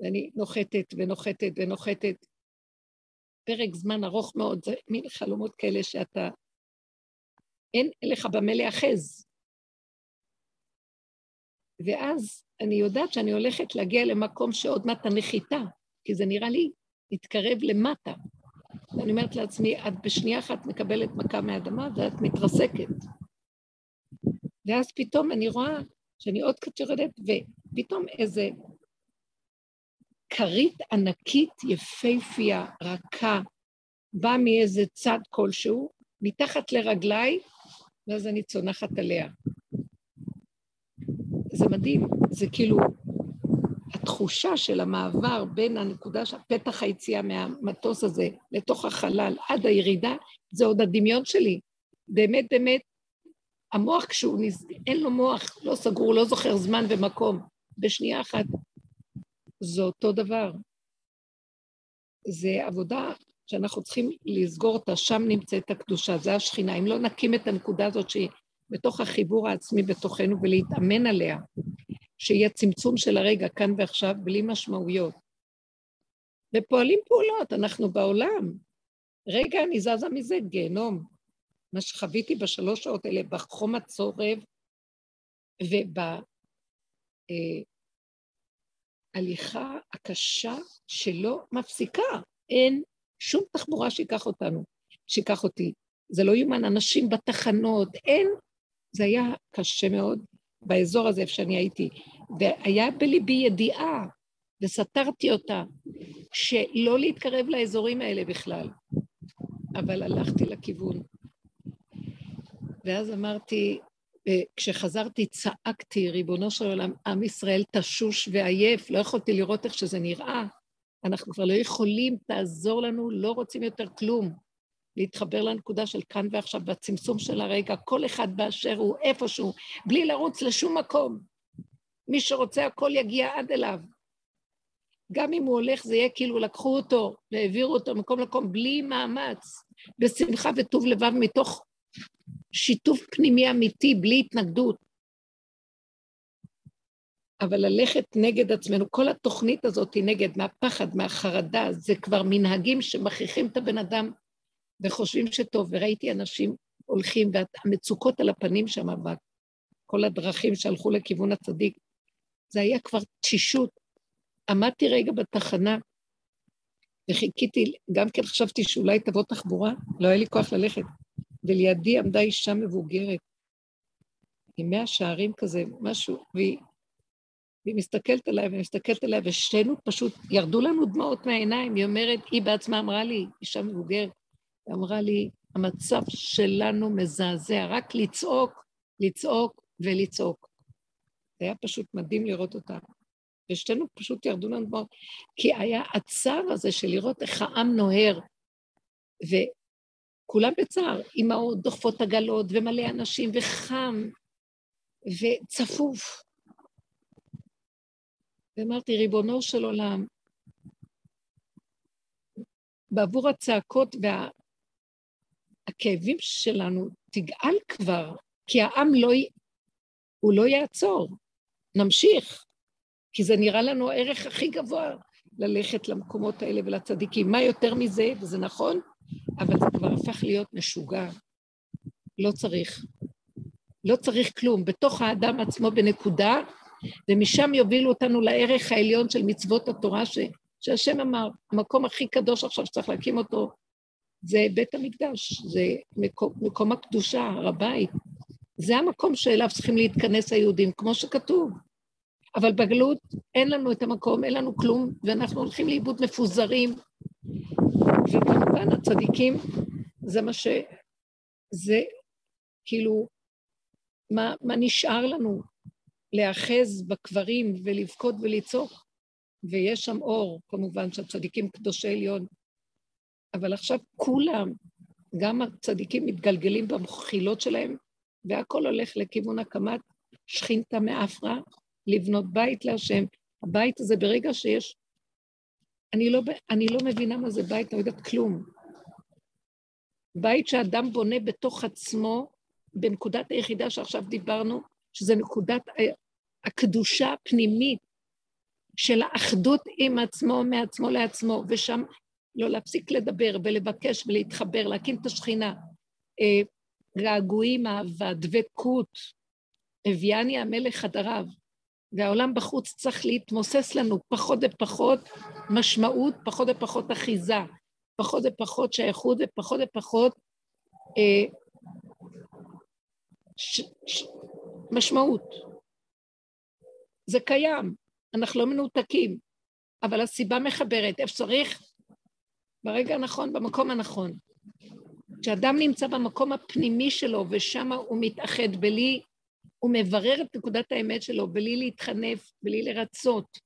ואני נוחתת ונוחתת ונוחתת. פרק זמן ארוך מאוד, זה מין חלומות כאלה שאתה... אין לך במה להאחז. ואז אני יודעת שאני הולכת להגיע למקום שעוד מעט הנחיתה, כי זה נראה לי מתקרב למטה. ואני אומרת לעצמי, את בשנייה אחת מקבלת מכה מהאדמה ואת מתרסקת. ואז פתאום אני רואה שאני עוד קצת יורדת, ופתאום איזה כרית ענקית, יפייפייה, רכה, באה מאיזה צד כלשהו, מתחת לרגליי, ואז אני צונחת עליה. זה מדהים, זה כאילו התחושה של המעבר בין הנקודה פתח היציאה מהמטוס הזה לתוך החלל עד הירידה, זה עוד הדמיון שלי. באמת, באמת, המוח כשהוא, נז... אין לו מוח, לא סגור, לא זוכר זמן ומקום. בשנייה אחת זה אותו דבר. זה עבודה שאנחנו צריכים לסגור אותה, שם נמצאת הקדושה, זה השכינה. אם לא נקים את הנקודה הזאת שהיא בתוך החיבור העצמי בתוכנו ולהתאמן עליה, שיהיה צמצום של הרגע כאן ועכשיו בלי משמעויות. ופועלים פעולות, אנחנו בעולם. רגע, אני זזה מזה, גיהנום. מה שחוויתי בשלוש שעות האלה, בחום הצורב ובהליכה אה, הקשה שלא מפסיקה. אין שום תחבורה שיקח אותנו, שיקח אותי. זה לא יאומן, אנשים בתחנות, אין. זה היה קשה מאוד באזור הזה, איפה שאני הייתי. והיה בליבי ידיעה, וסתרתי אותה, שלא להתקרב לאזורים האלה בכלל. אבל הלכתי לכיוון. ואז אמרתי, אה, כשחזרתי צעקתי, ריבונו של עולם, עם ישראל תשוש ועייף, לא יכולתי לראות איך שזה נראה. אנחנו כבר לא יכולים, תעזור לנו, לא רוצים יותר כלום. להתחבר לנקודה של כאן ועכשיו, בצמצום של הרגע, כל אחד באשר הוא, איפשהו, בלי לרוץ לשום מקום. מי שרוצה הכל יגיע עד אליו. גם אם הוא הולך, זה יהיה כאילו לקחו אותו והעבירו אותו מקום למקום בלי מאמץ, בשמחה וטוב לבב, מתוך שיתוף פנימי אמיתי, בלי התנגדות. אבל ללכת נגד עצמנו, כל התוכנית הזאת היא נגד, מהפחד, מהחרדה, זה כבר מנהגים שמכריחים את הבן אדם וחושבים שטוב, וראיתי אנשים הולכים, והמצוקות על הפנים שם, כל הדרכים שהלכו לכיוון הצדיק, זה היה כבר תשישות. עמדתי רגע בתחנה וחיכיתי, גם כן חשבתי שאולי תבוא תחבורה, לא היה לי כוח ללכת. ולידי עמדה אישה מבוגרת, עם מאה שערים כזה, משהו, והיא, והיא מסתכלת עליי ומסתכלת עליי, ושתינו פשוט, ירדו לנו דמעות מהעיניים, היא אומרת, היא בעצמה אמרה לי, אישה מבוגרת, היא אמרה לי, המצב שלנו מזעזע, רק לצעוק, לצעוק ולצעוק. זה היה פשוט מדהים לראות אותה. ושתינו פשוט ירדו לנו דמעות, כי היה הצער הזה של לראות איך העם נוהר, וכולם בצער, אמהות דוחפות עגלות, ומלא אנשים, וחם, וצפוף. ואמרתי, ריבונו של עולם, בעבור הצעקות והכאבים שלנו, תגאל כבר, כי העם לא, הוא לא יעצור. נמשיך, כי זה נראה לנו הערך הכי גבוה, ללכת למקומות האלה ולצדיקים. מה יותר מזה, וזה נכון, אבל זה כבר הפך להיות משוגע. לא צריך. לא צריך כלום. בתוך האדם עצמו בנקודה, ומשם יובילו אותנו לערך העליון של מצוות התורה, ש, שהשם אמר, המקום הכי קדוש עכשיו שצריך להקים אותו, זה בית המקדש, זה מקום, מקום הקדושה, הר הבית. זה המקום שאליו צריכים להתכנס היהודים, כמו שכתוב. אבל בגלות אין לנו את המקום, אין לנו כלום, ואנחנו הולכים לאיבוד מפוזרים. וכמובן הצדיקים, זה מה ש... זה כאילו, מה, מה נשאר לנו? להאחז בקברים ולבכות ולצעוק, ויש שם אור, כמובן, שהצדיקים קדושי עליון. אבל עכשיו כולם, גם הצדיקים מתגלגלים במחילות שלהם, והכל הולך לכיוון הקמת שכינתה מאפרה, לבנות בית להשם. הבית הזה, ברגע שיש... אני לא, אני לא מבינה מה זה בית, לא יודעת כלום. בית שאדם בונה בתוך עצמו, בנקודת היחידה שעכשיו דיברנו, שזה נקודת הקדושה הפנימית של האחדות עם עצמו, מעצמו לעצמו, ושם לא להפסיק לדבר ולבקש ולהתחבר, להקים את השכינה. אה, געגועים, אהבה, דבקות, הביאני המלך חדריו, והעולם בחוץ צריך להתמוסס לנו פחות ופחות משמעות, פחות ופחות אחיזה, פחות ופחות שייכות ופחות ופחות אה, ש, ש, משמעות. זה קיים, אנחנו לא מנותקים, אבל הסיבה מחברת, איפה שצריך? ברגע הנכון, במקום הנכון. כשאדם נמצא במקום הפנימי שלו ושם הוא מתאחד בלי, הוא מברר את נקודת האמת שלו בלי להתחנף, בלי לרצות,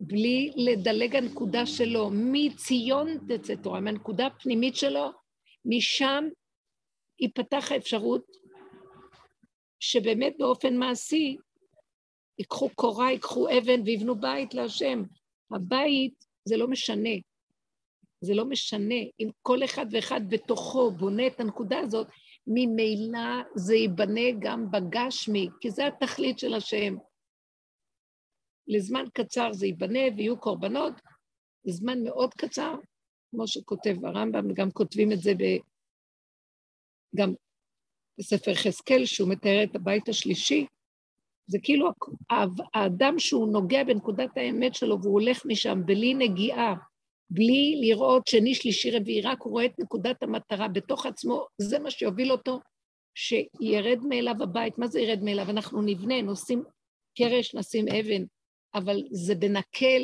בלי לדלג הנקודה שלו, מציון תצא תורה, מהנקודה הפנימית שלו, משם ייפתח האפשרות שבאמת באופן מעשי ייקחו קורה, ייקחו אבן ויבנו בית להשם. הבית זה לא משנה. זה לא משנה. אם כל אחד ואחד בתוכו בונה את הנקודה הזאת, ממילא זה ייבנה גם בגשמי, כי זה התכלית של השם. לזמן קצר זה ייבנה ויהיו קורבנות, לזמן מאוד קצר, כמו שכותב הרמב"ם, וגם כותבים את זה ב... גם בספר יחזקאל, שהוא מתאר את הבית השלישי, זה כאילו האדם שהוא נוגע בנקודת האמת שלו והוא הולך משם בלי נגיעה, בלי לראות שני, שלישי, רביעי, רק הוא רואה את נקודת המטרה בתוך עצמו, זה מה שיוביל אותו, שירד מאליו הבית. מה זה ירד מאליו? אנחנו נבנה, נשים קרש, נשים אבן, אבל זה בנקל,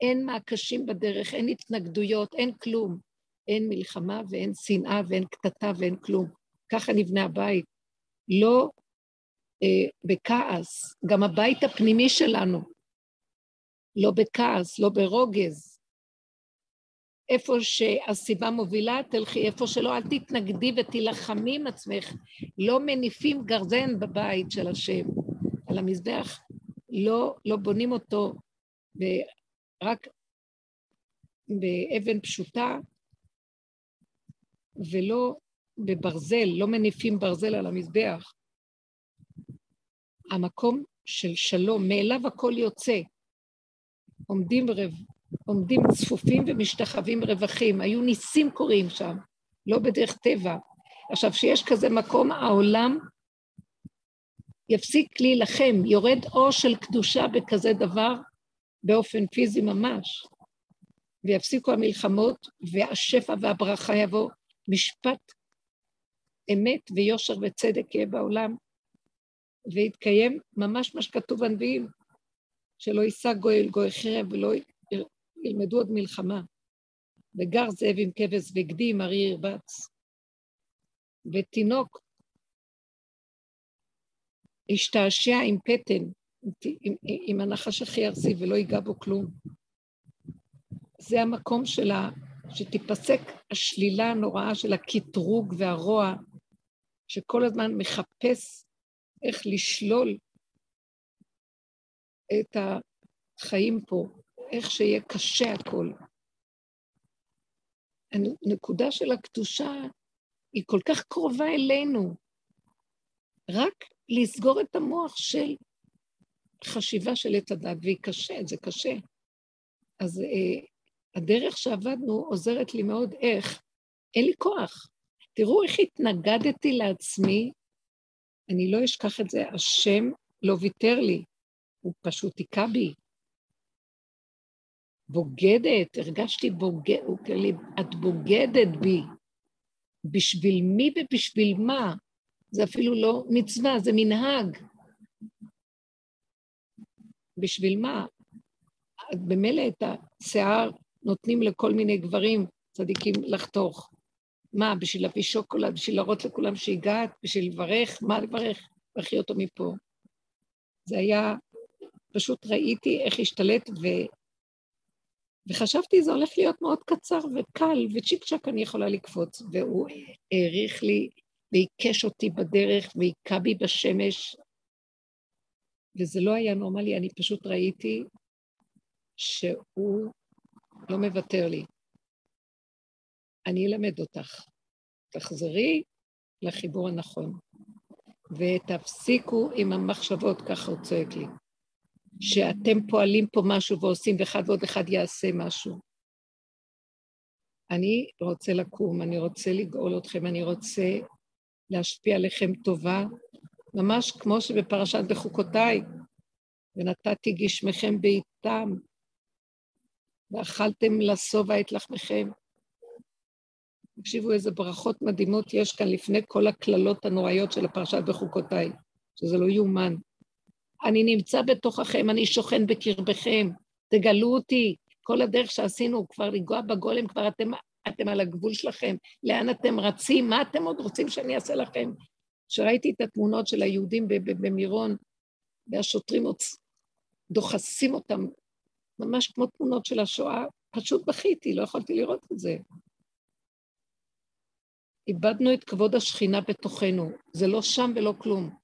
אין מעקשים בדרך, אין התנגדויות, אין כלום. אין מלחמה ואין שנאה ואין קטטה ואין כלום. ככה נבנה הבית. לא אה, בכעס, גם הבית הפנימי שלנו, לא בכעס, לא ברוגז. איפה שהסיבה מובילה, תלכי, איפה שלא, אל תתנגדי ותילחמי עם עצמך. לא מניפים גרזן בבית של השם, על המזבח. לא, לא בונים אותו רק באבן פשוטה, ולא בברזל, לא מניפים ברזל על המזבח. המקום של שלום, מאליו הכל יוצא. עומדים, רב, עומדים צפופים ומשתחווים רווחים, היו ניסים קורים שם, לא בדרך טבע. עכשיו, שיש כזה מקום, העולם יפסיק להילחם, יורד אור של קדושה בכזה דבר באופן פיזי ממש, ויפסיקו המלחמות, והשפע והברכה יבוא, משפט אמת ויושר וצדק יהיה בעולם, ויתקיים ממש מה שכתוב בנביאים, שלא יישא גוי אל גוי חרב ולא ילמדו עוד מלחמה. וגר זאב עם כבש וגדי עם ארי ירבץ. ותינוק השתעשע עם פטן, עם, עם הנחש הכי ארסי ולא ייגע בו כלום. זה המקום שלה, שתיפסק השלילה הנוראה של הקטרוג והרוע, שכל הזמן מחפש איך לשלול את החיים פה, איך שיהיה קשה הכל. הנקודה של הקדושה היא כל כך קרובה אלינו. רק לסגור את המוח של חשיבה של עת הדת, והיא קשה, זה קשה. אז אה, הדרך שעבדנו עוזרת לי מאוד איך, אין לי כוח. תראו איך התנגדתי לעצמי אני לא אשכח את זה, השם לא ויתר לי, הוא פשוט היכה בי. בוגדת, הרגשתי בוגד, הוא קרא לי, את בוגדת בי. בשביל מי ובשביל מה? זה אפילו לא מצווה, זה מנהג. בשביל מה? במילא את השיער נותנים לכל מיני גברים צדיקים לחתוך. מה, בשביל להביא שוקולד, בשביל להראות לכולם שהגעת, בשביל לברך? מה לברך? להכי אותו מפה. זה היה, פשוט ראיתי איך השתלט, ו... וחשבתי, זה הולך להיות מאוד קצר וקל, וצ'יק צ'אק אני יכולה לקפוץ. והוא העריך לי ועיקש אותי בדרך והיכה בי בשמש, וזה לא היה נורמלי, אני פשוט ראיתי שהוא לא מוותר לי. אני אלמד אותך. תחזרי לחיבור הנכון, ותפסיקו עם המחשבות, ככה הוא צועק לי, שאתם פועלים פה משהו ועושים, ואחד ועוד אחד יעשה משהו. אני רוצה לקום, אני רוצה לגאול אתכם, אני רוצה להשפיע עליכם טובה, ממש כמו שבפרשת בחוקותיי, ונתתי גשמכם בעיתם, ואכלתם לשובע את לחמכם. תקשיבו איזה ברכות מדהימות יש כאן לפני כל הקללות הנוראיות של הפרשת בחוקותיי, שזה לא יאומן. אני נמצא בתוככם, אני שוכן בקרבכם, תגלו אותי. כל הדרך שעשינו, כבר לנגוע בגולם, כבר אתם, אתם על הגבול שלכם. לאן אתם רצים? מה אתם עוד רוצים שאני אעשה לכם? כשראיתי את התמונות של היהודים במירון, והשוטרים עוד דוחסים אותם, ממש כמו תמונות של השואה, פשוט בכיתי, לא יכולתי לראות את זה. איבדנו את כבוד השכינה בתוכנו, זה לא שם ולא כלום.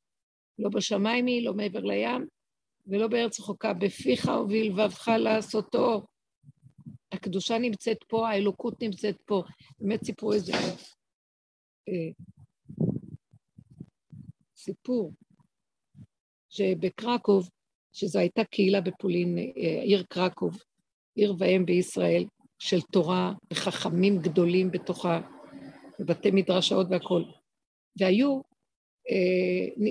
לא בשמיים היא, לא מעבר לים, ולא בארץ רחוקה, בפיך ובלבבך לעשותו. הקדושה נמצאת פה, האלוקות נמצאת פה. באמת סיפרו איזה אה, סיפור, שבקרקוב, שזו הייתה קהילה בפולין, אה, עיר קרקוב, עיר ואם בישראל, של תורה וחכמים גדולים בתוכה, ובתי מדרשאות והכול. והיו, אה,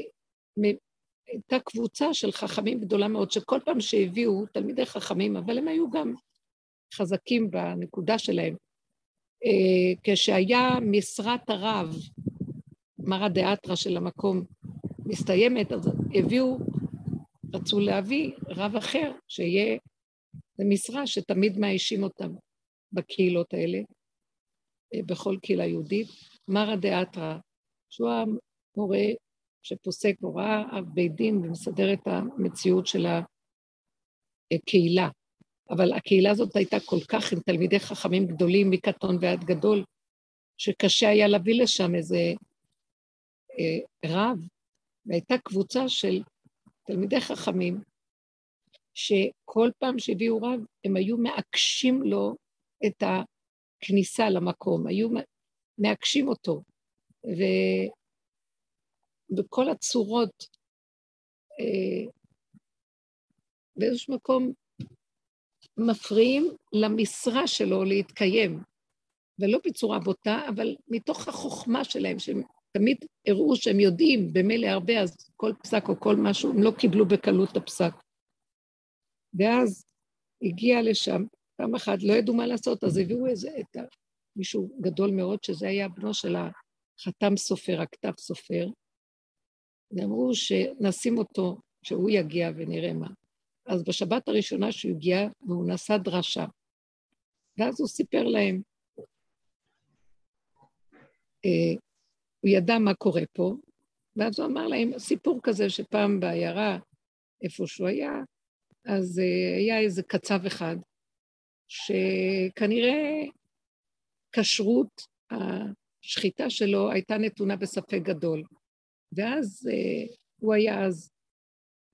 הייתה קבוצה של חכמים גדולה מאוד, שכל פעם שהביאו תלמידי חכמים, אבל הם היו גם חזקים בנקודה שלהם. אה, כשהיה משרת הרב, מרא דאתרא של המקום, מסתיימת, אז הביאו, רצו להביא רב אחר, שיהיה, משרה שתמיד מאיישים אותם בקהילות האלה, אה, בכל קהילה יהודית, מרא דאתרא, שהוא המורה שפוסק הוראה, אב בית דין ומסדר את המציאות של הקהילה. אבל הקהילה הזאת הייתה כל כך עם תלמידי חכמים גדולים מקטון ועד גדול, שקשה היה להביא לשם איזה אה, רב, והייתה קבוצה של תלמידי חכמים, שכל פעם שהביאו רב, הם היו מעקשים לו את הכניסה למקום, היו מעקשים אותו. ובכל הצורות, אה, באיזשהו מקום מפריעים למשרה שלו להתקיים, ולא בצורה בוטה, אבל מתוך החוכמה שלהם, שהם תמיד הראו שהם יודעים במילא הרבה, אז כל פסק או כל משהו, הם לא קיבלו בקלות את הפסק. ואז הגיע לשם, פעם אחת לא ידעו מה לעשות, אז הביאו איזה, את. מישהו גדול מאוד, שזה היה בנו של החתם סופר, הכתב סופר, ואמרו שנשים אותו, שהוא יגיע ונראה מה. אז בשבת הראשונה שהוא הגיע, והוא נשא דרשה, ואז הוא סיפר להם, אה, הוא ידע מה קורה פה, ואז הוא אמר להם סיפור כזה שפעם בעיירה, איפה שהוא היה, אז uh, היה איזה קצב אחד, שכנראה כשרות השחיטה שלו הייתה נתונה בספק גדול. ואז uh, הוא היה אז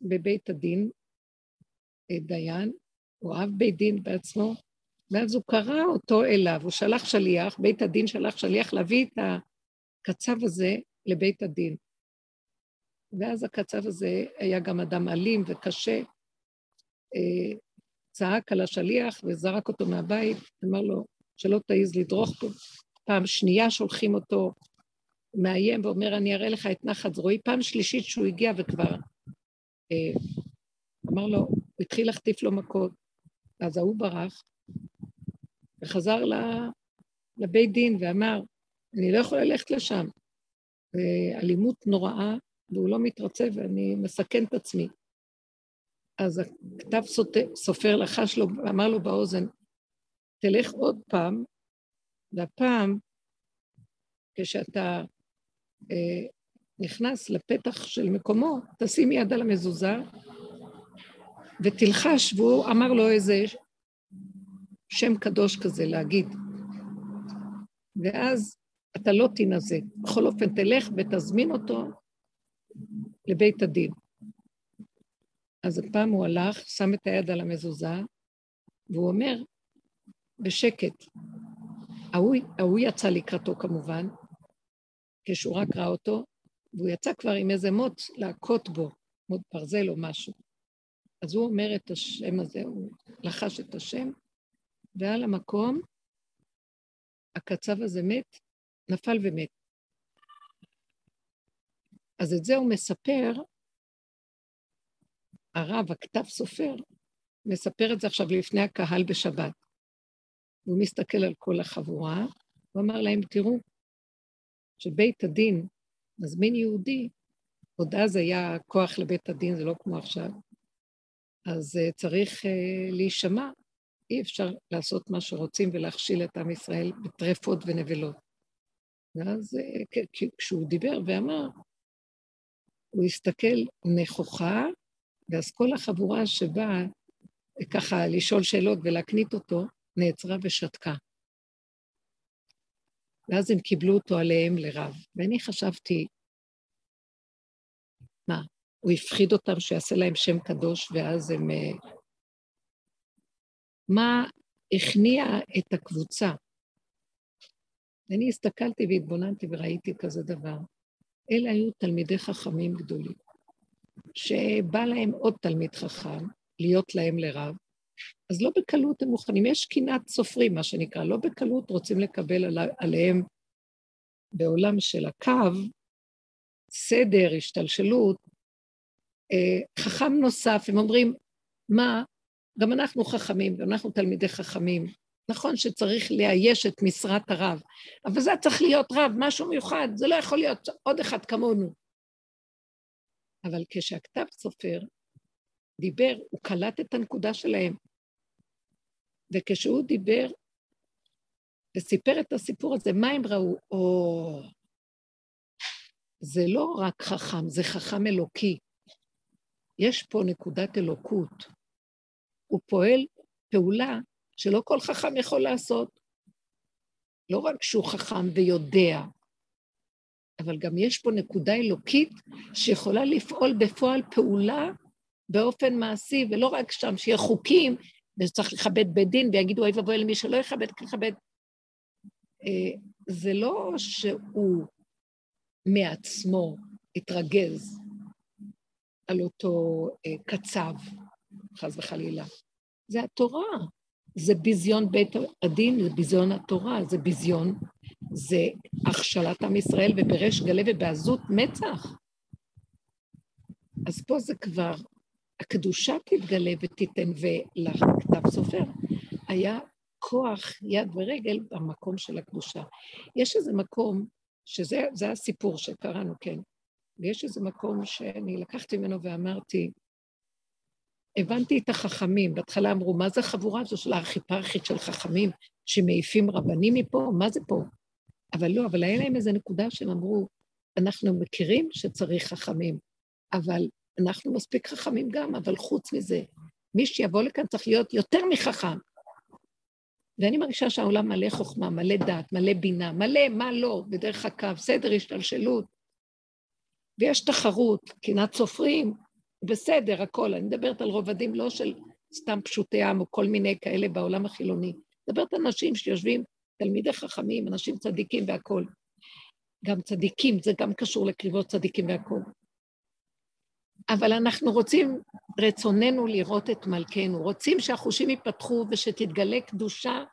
בבית הדין, uh, דיין, הוא אב בית דין בעצמו, ואז הוא קרא אותו אליו, הוא שלח שליח, בית הדין שלח שליח להביא את. הקצב הזה לבית הדין. ואז הקצב הזה היה גם אדם אלים וקשה, אה, צעק על השליח וזרק אותו מהבית, אמר לו שלא תעז לדרוך פה. פעם שנייה שולחים אותו, מאיים ואומר, אני אראה לך את נחת זרועי. פעם שלישית שהוא הגיע וכבר אה, אמר לו, הוא התחיל להחטיף לו מכות. אז ההוא ברח וחזר לבית דין ואמר, אני לא יכולה ללכת לשם. אלימות נוראה, והוא לא מתרצה ואני מסכן את עצמי. אז הכתב סופר לחש לו, אמר לו באוזן, תלך עוד פעם, והפעם, כשאתה נכנס לפתח של מקומו, תשים יד על המזוזה ותלחש, והוא אמר לו איזה שם קדוש כזה להגיד. ואז אתה לא תינזק. בכל אופן, תלך ותזמין אותו לבית הדין. אז הפעם הוא הלך, שם את היד על המזוזה, והוא אומר, בשקט, ההוא, ההוא יצא לקראתו כמובן, כשהוא רק ראה אותו, והוא יצא כבר עם איזה מוט להכות בו, מוט ברזל או משהו. אז הוא אומר את השם הזה, הוא לחש את השם, ועל המקום הקצב הזה מת, נפל ומת. אז את זה הוא מספר, הרב, הכתב סופר, מספר את זה עכשיו לפני הקהל בשבת. הוא מסתכל על כל החבורה, הוא אמר להם, תראו, שבית הדין מזמין יהודי עוד אז היה כוח לבית הדין, זה לא כמו עכשיו. אז uh, צריך uh, להישמע, אי אפשר לעשות מה שרוצים ולהכשיל את עם ישראל בטרפות ונבלות. ואז uh, כשהוא דיבר ואמר, הוא הסתכל נכוחה, ואז כל החבורה שבאה ככה לשאול שאלות ולהקנית אותו, נעצרה ושתקה. ואז הם קיבלו אותו עליהם לרב. ואני חשבתי, מה, הוא הפחיד אותם שיעשה להם שם קדוש, ואז הם... אה, מה הכניע את הקבוצה? אני הסתכלתי והתבוננתי וראיתי כזה דבר. אלה היו תלמידי חכמים גדולים, שבא להם עוד תלמיד חכם, להיות להם לרב, אז לא בקלות הם מוכנים. יש קנאת סופרים, מה שנקרא, לא בקלות רוצים לקבל עליהם בעולם של הקו, סדר, השתלשלות, אה, חכם נוסף, הם אומרים, מה, גם אנחנו חכמים, גם אנחנו תלמידי חכמים. נכון שצריך לאייש את משרת הרב, אבל זה צריך להיות רב, משהו מיוחד, זה לא יכול להיות עוד אחד כמונו. אבל כשהכתב סופר דיבר, הוא קלט את הנקודה שלהם. וכשהוא דיבר וסיפר את הסיפור הזה, מה הם ראו? או... זה לא רק חכם, זה חכם אלוקי. יש פה נקודת אלוקות. הוא פועל פעולה שלא כל חכם יכול לעשות. לא רק שהוא חכם ויודע, אבל גם יש פה נקודה אלוקית שיכולה לפעול בפועל פעולה באופן מעשי, ולא רק שם, שיהיה חוקים, וצריך לכבד בית דין, ויגידו אוי ואבוי למי שלא יכבד, לכבד. אה, זה לא שהוא מעצמו התרגז על אותו אה, קצב, חס וחלילה. זה התורה. זה ביזיון בית הדין, זה ביזיון התורה, זה ביזיון, זה הכשלת עם ישראל ובריש גלי ובעזות מצח. אז פה זה כבר הקדושה תתגלה ותיתן, ולכתב סופר היה כוח יד ורגל במקום של הקדושה. יש איזה מקום, שזה הסיפור שקראנו, כן, ויש איזה מקום שאני לקחתי ממנו ואמרתי, הבנתי את החכמים, בהתחלה אמרו, מה זה החבורה הזו של הארכיפרכית של חכמים שמעיפים רבנים מפה? מה זה פה? אבל לא, אבל היה להם איזו נקודה שהם אמרו, אנחנו מכירים שצריך חכמים, אבל אנחנו מספיק חכמים גם, אבל חוץ מזה, מי שיבוא לכאן צריך להיות יותר מחכם. ואני מרגישה שהעולם מלא חוכמה, מלא דת, מלא בינה, מלא מה לא, בדרך הקו, סדר השתלשלות. ויש תחרות, קנאת סופרים, בסדר, הכל. אני מדברת על רובדים לא של סתם פשוטי עם או כל מיני כאלה בעולם החילוני. מדברת על אנשים שיושבים, תלמידי חכמים, אנשים צדיקים והכול. גם צדיקים, זה גם קשור לקריבות צדיקים והכול. אבל אנחנו רוצים, רצוננו לראות את מלכנו, רוצים שהחושים ייפתחו ושתתגלה קדושה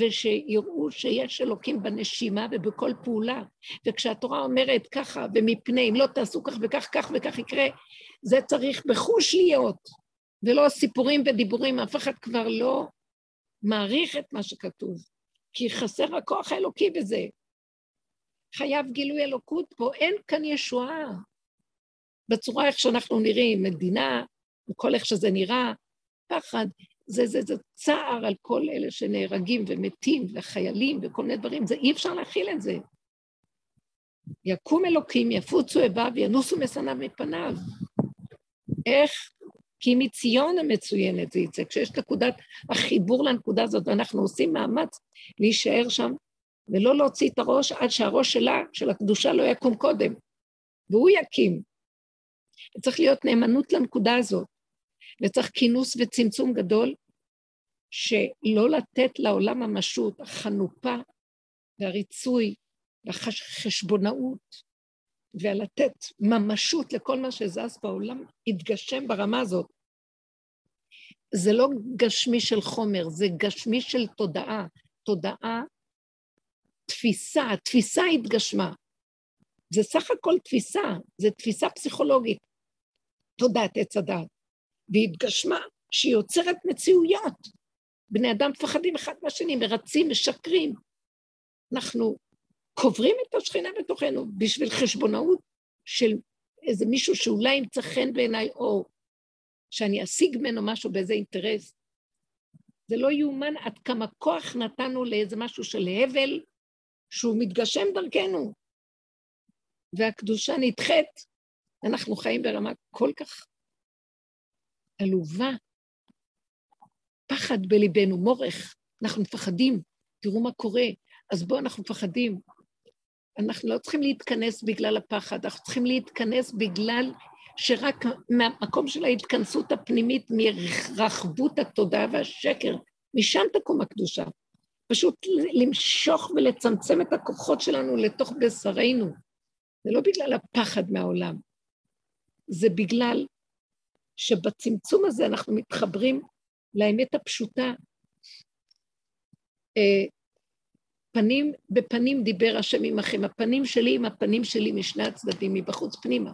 ושיראו שיש אלוקים בנשימה ובכל פעולה. וכשהתורה אומרת ככה ומפני, אם לא תעשו כך וכך, כך וכך יקרה, זה צריך בחוש להיות, ולא סיפורים ודיבורים, אף אחד כבר לא מעריך את מה שכתוב, כי חסר הכוח האלוקי בזה. חייב גילוי אלוקות פה, אין כאן ישועה. בצורה איך שאנחנו נראים, מדינה, וכל איך שזה נראה, פחד, זה, זה, זה צער על כל אלה שנהרגים ומתים, וחיילים וכל מיני דברים, זה אי אפשר להכיל את זה. יקום אלוקים, יפוצו איביו, ינוסו משנאיו מפניו. איך? כי מציון המצוינת זה יצא, כשיש נקודת החיבור לנקודה הזאת, ואנחנו עושים מאמץ להישאר שם, ולא להוציא את הראש עד שהראש שלה, של הקדושה, לא יקום קודם. והוא יקים. צריך להיות נאמנות לנקודה הזאת, וצריך כינוס וצמצום גדול, שלא לתת לעולם ממשות, החנופה והריצוי והחשבונאות, ולתת ממשות לכל מה שזז בעולם, יתגשם ברמה הזאת. זה לא גשמי של חומר, זה גשמי של תודעה. תודעה, תפיסה, תפיסה התגשמה. זה סך הכל תפיסה, זה תפיסה פסיכולוגית. תודעת עץ הדת, והתגשמה שהיא יוצרת מציאויות. בני אדם מפחדים אחד מהשני, מרצים, משקרים. אנחנו קוברים את השכינה בתוכנו בשביל חשבונאות של איזה מישהו שאולי ימצא חן בעיניי, או שאני אשיג ממנו משהו באיזה אינטרס. זה לא יאומן עד כמה כוח נתנו לאיזה משהו של הבל, שהוא מתגשם דרכנו. והקדושה נדחית. אנחנו חיים ברמה כל כך עלובה. פחד בליבנו, מורך, אנחנו מפחדים, תראו מה קורה, אז בואו אנחנו מפחדים. אנחנו לא צריכים להתכנס בגלל הפחד, אנחנו צריכים להתכנס בגלל שרק מהמקום של ההתכנסות הפנימית, מרחבות התודעה והשקר, משם תקום הקדושה. פשוט למשוך ולצמצם את הכוחות שלנו לתוך בשרנו. זה לא בגלל הפחד מהעולם, זה בגלל שבצמצום הזה אנחנו מתחברים לאמת הפשוטה. אה, פנים בפנים דיבר השם עמכם, הפנים שלי עם הפנים שלי משני הצדדים, מבחוץ פנימה.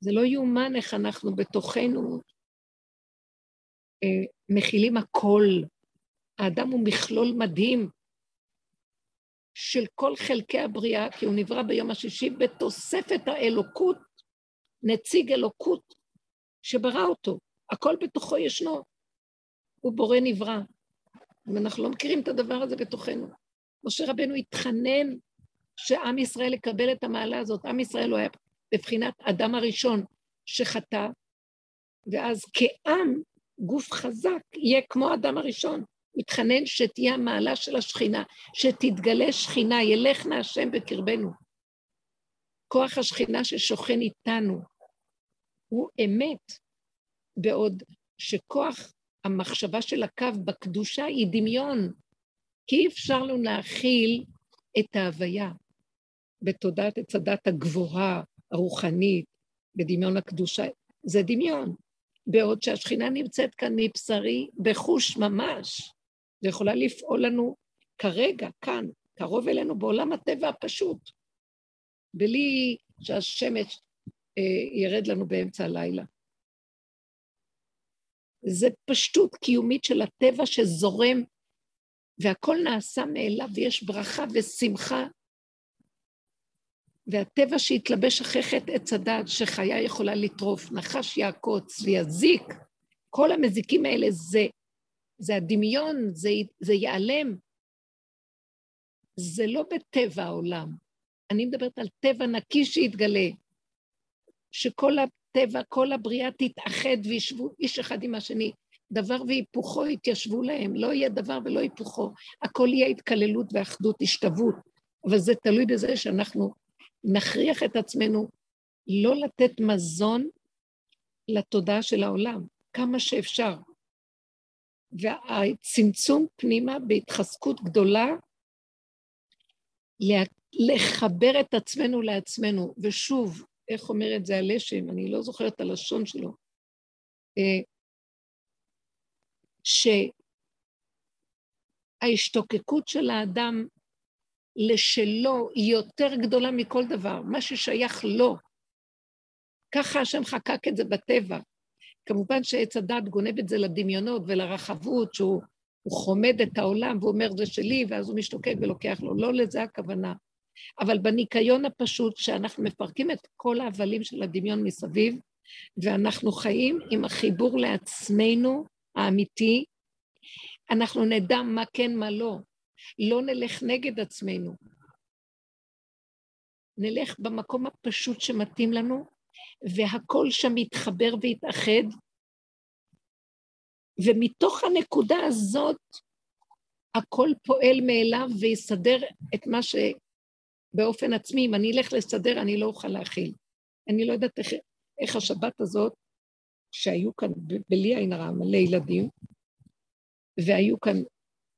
זה לא יאומן איך אנחנו בתוכנו אה, מכילים הכל. האדם הוא מכלול מדהים של כל חלקי הבריאה, כי הוא נברא ביום השישי בתוספת האלוקות, נציג אלוקות שברא אותו. הכל בתוכו ישנו. הוא בורא נברא. ואנחנו לא מכירים את הדבר הזה בתוכנו. משה רבנו התחנן שעם ישראל יקבל את המעלה הזאת. עם ישראל הוא היה בבחינת אדם הראשון שחטא, ואז כעם, גוף חזק, יהיה כמו אדם הראשון. מתחנן שתהיה המעלה של השכינה, שתתגלה שכינה, ילך נא השם בקרבנו. כוח השכינה ששוכן איתנו הוא אמת, בעוד שכוח המחשבה של הקו בקדושה היא דמיון, כי אי אפשר לנו להכיל את ההוויה בתודעת עץ הדת הגבוהה, הרוחנית, בדמיון הקדושה, זה דמיון. בעוד שהשכינה נמצאת כאן מבשרי בחוש ממש, ויכולה לפעול לנו כרגע, כאן, קרוב אלינו, בעולם הטבע הפשוט, בלי שהשמש אה, ירד לנו באמצע הלילה. זה פשטות קיומית של הטבע שזורם, והכל נעשה מאליו, ויש ברכה ושמחה. והטבע שהתלבש אחרי חטא עץ הדת, שחיה יכולה לטרוף, נחש יעקוץ ויזיק, כל המזיקים האלה זה, זה הדמיון, זה, זה ייעלם. זה לא בטבע העולם. אני מדברת על טבע נקי שיתגלה, שכל הטבע, כל הבריאה תתאחד וישבו איש אחד עם השני. דבר והיפוכו יתיישבו להם, לא יהיה דבר ולא היפוכו. הכל יהיה התקללות ואחדות, השתוות. אבל זה תלוי בזה שאנחנו נכריח את עצמנו לא לתת מזון לתודעה של העולם, כמה שאפשר. והצמצום פנימה בהתחזקות גדולה, לחבר את עצמנו לעצמנו. ושוב, איך אומר את זה הלשם, אני לא זוכרת את הלשון שלו, אה, שההשתוקקות של האדם לשלו היא יותר גדולה מכל דבר, מה ששייך לו. ככה השם חקק את זה בטבע. כמובן שעץ הדת גונב את זה לדמיונות ולרחבות, שהוא חומד את העולם ואומר זה שלי, ואז הוא משתוקק ולוקח לו. לא לזה הכוונה. אבל בניקיון הפשוט, שאנחנו מפרקים את כל ההבלים של הדמיון מסביב, ואנחנו חיים עם החיבור לעצמנו האמיתי, אנחנו נדע מה כן, מה לא. לא נלך נגד עצמנו. נלך במקום הפשוט שמתאים לנו, והכל שם יתחבר ויתאחד, ומתוך הנקודה הזאת הכל פועל מאליו ויסדר את מה שבאופן עצמי, אם אני אלך לסדר, אני לא אוכל להכיל. אני לא יודעת איך, איך השבת הזאת, שהיו כאן, בלי עין הרע, מלא ילדים, והיו כאן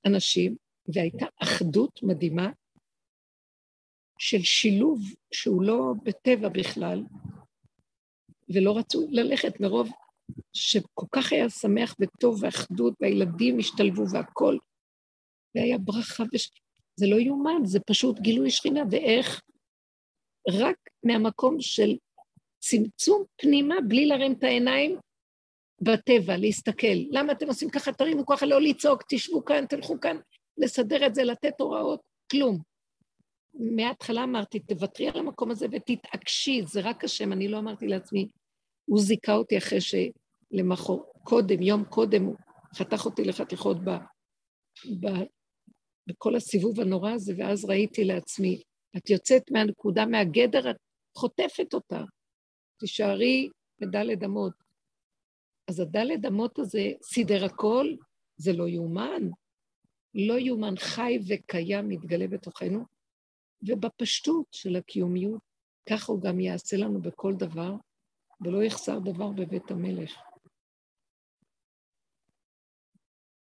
אנשים, והייתה אחדות מדהימה של שילוב שהוא לא בטבע בכלל, ולא רצו ללכת מרוב שכל כך היה שמח וטוב ואחדות, והילדים השתלבו והכול, והיה ברכה, וש... זה לא יאומן, זה פשוט גילוי שכינה, ואיך רק מהמקום של צמצום פנימה, בלי להרים את העיניים, בטבע, להסתכל. למה אתם עושים ככה? תרימו ככה, לא לצעוק, תשבו כאן, תלכו כאן, לסדר את זה, לתת הוראות, כלום. מההתחלה אמרתי, תוותרי על המקום הזה ותתעקשי, זה רק השם, אני לא אמרתי לעצמי, הוא זיכה אותי אחרי שלמחור, קודם, יום קודם, הוא חתך אותי לחתיכות ב, ב, בכל הסיבוב הנורא הזה, ואז ראיתי לעצמי, את יוצאת מהנקודה, מהגדר, את חוטפת אותה. תישארי בדלת אמות. אז הדלת אמות הזה סידר הכל, זה לא יאומן. לא יאומן, חי וקיים, מתגלה בתוכנו, ובפשטות של הקיומיות, ככה הוא גם יעשה לנו בכל דבר, ולא יחסר דבר בבית המלך.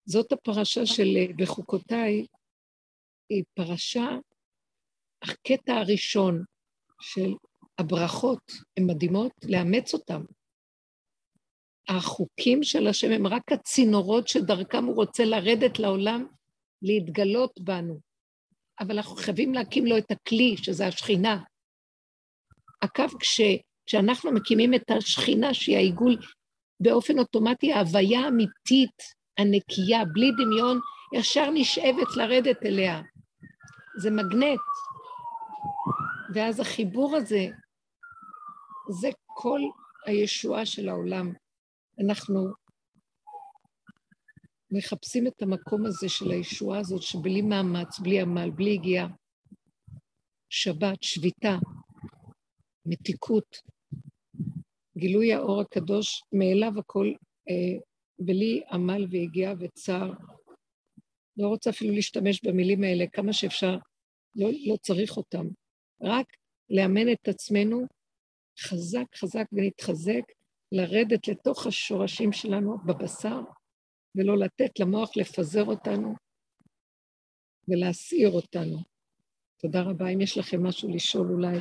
זאת הפרשה של בחוקותיי, היא פרשה, הקטע הראשון של הברכות הן מדהימות, לאמץ אותן. החוקים של השם הם רק הצינורות שדרכם הוא רוצה לרדת לעולם, להתגלות בנו. אבל אנחנו חייבים להקים לו את הכלי, שזה השכינה. הקו, כש, כשאנחנו מקימים את השכינה, שהיא העיגול באופן אוטומטי, ההוויה האמיתית, הנקייה, בלי דמיון, ישר נשאבת לרדת אליה. זה מגנט. ואז החיבור הזה, זה כל הישועה של העולם. אנחנו מחפשים את המקום הזה של הישועה הזאת, שבלי מאמץ, בלי עמל, בלי הגיעה, שבת, שביתה, מתיקות, גילוי האור הקדוש, מאליו הכל אה, בלי עמל והגיעה וצער. לא רוצה אפילו להשתמש במילים האלה, כמה שאפשר, לא, לא צריך אותם. רק לאמן את עצמנו חזק חזק ונתחזק, לרדת לתוך השורשים שלנו בבשר, ולא לתת למוח לפזר אותנו ולהסעיר אותנו. תודה רבה. אם יש לכם משהו לשאול אולי.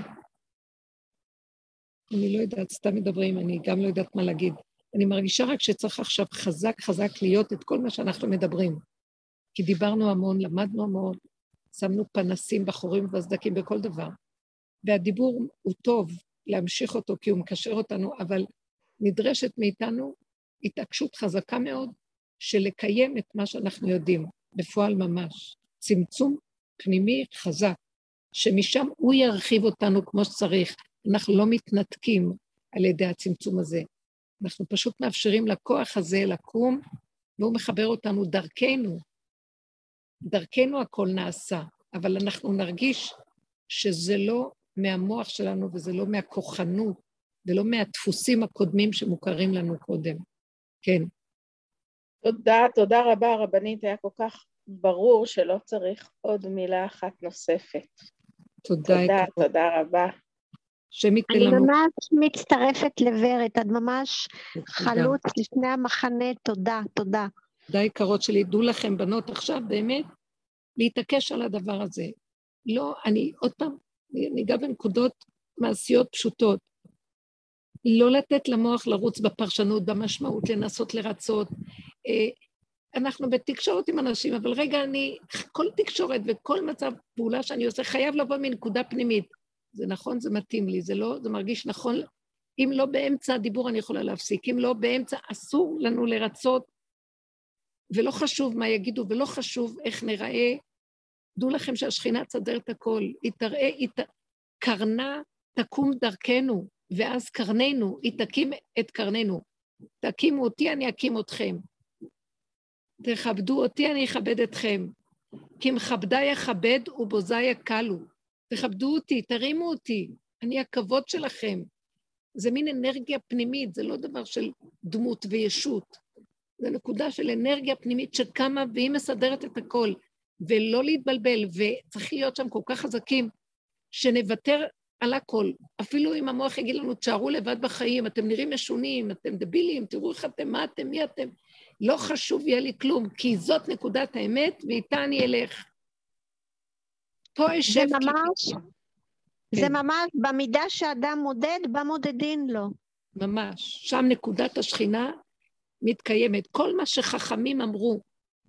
אני לא יודעת, סתם מדברים, אני גם לא יודעת מה להגיד. אני מרגישה רק שצריך עכשיו חזק חזק להיות את כל מה שאנחנו מדברים. כי דיברנו המון, למדנו המון, שמנו פנסים בחורים ובסדקים בכל דבר. והדיבור הוא טוב להמשיך אותו כי הוא מקשר אותנו, אבל נדרשת מאיתנו התעקשות חזקה מאוד של לקיים את מה שאנחנו יודעים, בפועל ממש. צמצום פנימי חזק, שמשם הוא ירחיב אותנו כמו שצריך. אנחנו לא מתנתקים על ידי הצמצום הזה. אנחנו פשוט מאפשרים לכוח הזה לקום, והוא מחבר אותנו דרכנו. דרכנו הכל נעשה, אבל אנחנו נרגיש שזה לא מהמוח שלנו וזה לא מהכוחנות ולא מהדפוסים הקודמים שמוכרים לנו קודם. כן. תודה, תודה רבה, רבנית, היה כל כך ברור שלא צריך עוד מילה אחת נוספת. תודה, תודה, תודה רבה. אני לנו... ממש מצטרפת לוורד, את ממש חלוץ לפני המחנה, תודה, תודה. תודה יקרות שלי, דעו לכם, בנות, עכשיו באמת להתעקש על הדבר הזה. לא, אני עוד פעם, אני אגע בנקודות מעשיות פשוטות. לא לתת למוח לרוץ בפרשנות, במשמעות, לנסות לרצות. אה, אנחנו בתקשורת עם אנשים, אבל רגע, אני, כל תקשורת וכל מצב פעולה שאני עושה חייב לבוא מנקודה פנימית. זה נכון, זה מתאים לי, זה לא, זה מרגיש נכון. אם לא באמצע הדיבור אני יכולה להפסיק, אם לא באמצע, אסור לנו לרצות, ולא חשוב מה יגידו, ולא חשוב איך נראה. דעו לכם שהשכינה תסדר את הכל, היא תראה, היא ת... קרנה תקום דרכנו, ואז קרננו, היא תקים את קרננו. תקימו אותי, אני אקים אתכם. תכבדו אותי, אני אכבד אתכם. כי מכבדי אכבד ובוזי יקלו. תכבדו אותי, תרימו אותי, אני הכבוד שלכם. זה מין אנרגיה פנימית, זה לא דבר של דמות וישות. זה נקודה של אנרגיה פנימית שקמה והיא מסדרת את הכל. ולא להתבלבל, וצריך להיות שם כל כך חזקים, שנוותר על הכל. אפילו אם המוח יגיד לנו, תשארו לבד בחיים, אתם נראים משונים, אתם דבילים, תראו איך אתם, מה אתם, מי אתם. לא חשוב יהיה לי כלום, כי זאת נקודת האמת, ואיתה אני אלך. פה אשב... זה ממש, כי... זה כן. ממש במידה שאדם מודד, בה מודדים לו. ממש. שם נקודת השכינה מתקיימת. כל מה שחכמים אמרו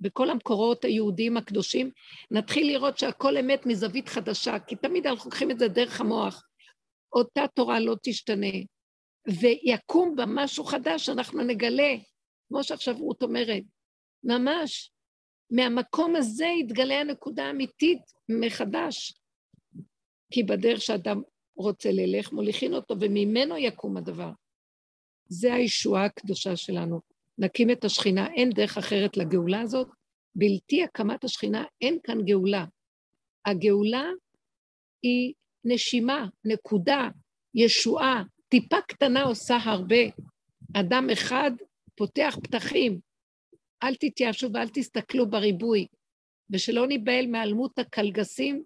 בכל המקורות היהודיים הקדושים, נתחיל לראות שהכל אמת מזווית חדשה, כי תמיד אנחנו לוקחים את זה דרך המוח. אותה תורה לא תשתנה, ויקום בה משהו חדש, אנחנו נגלה, כמו שעכשיו רות אומרת, ממש, מהמקום הזה יתגלה הנקודה האמיתית מחדש. כי בדרך שאדם רוצה ללך, מוליכין אותו, וממנו יקום הדבר. זה הישועה הקדושה שלנו. נקים את השכינה, אין דרך אחרת לגאולה הזאת. בלתי הקמת השכינה, אין כאן גאולה. הגאולה היא נשימה, נקודה, ישועה, טיפה קטנה עושה הרבה. אדם אחד פותח פתחים. אל תתייאשו ואל תסתכלו בריבוי, ושלא ניבהל מהיעלמות הקלגסים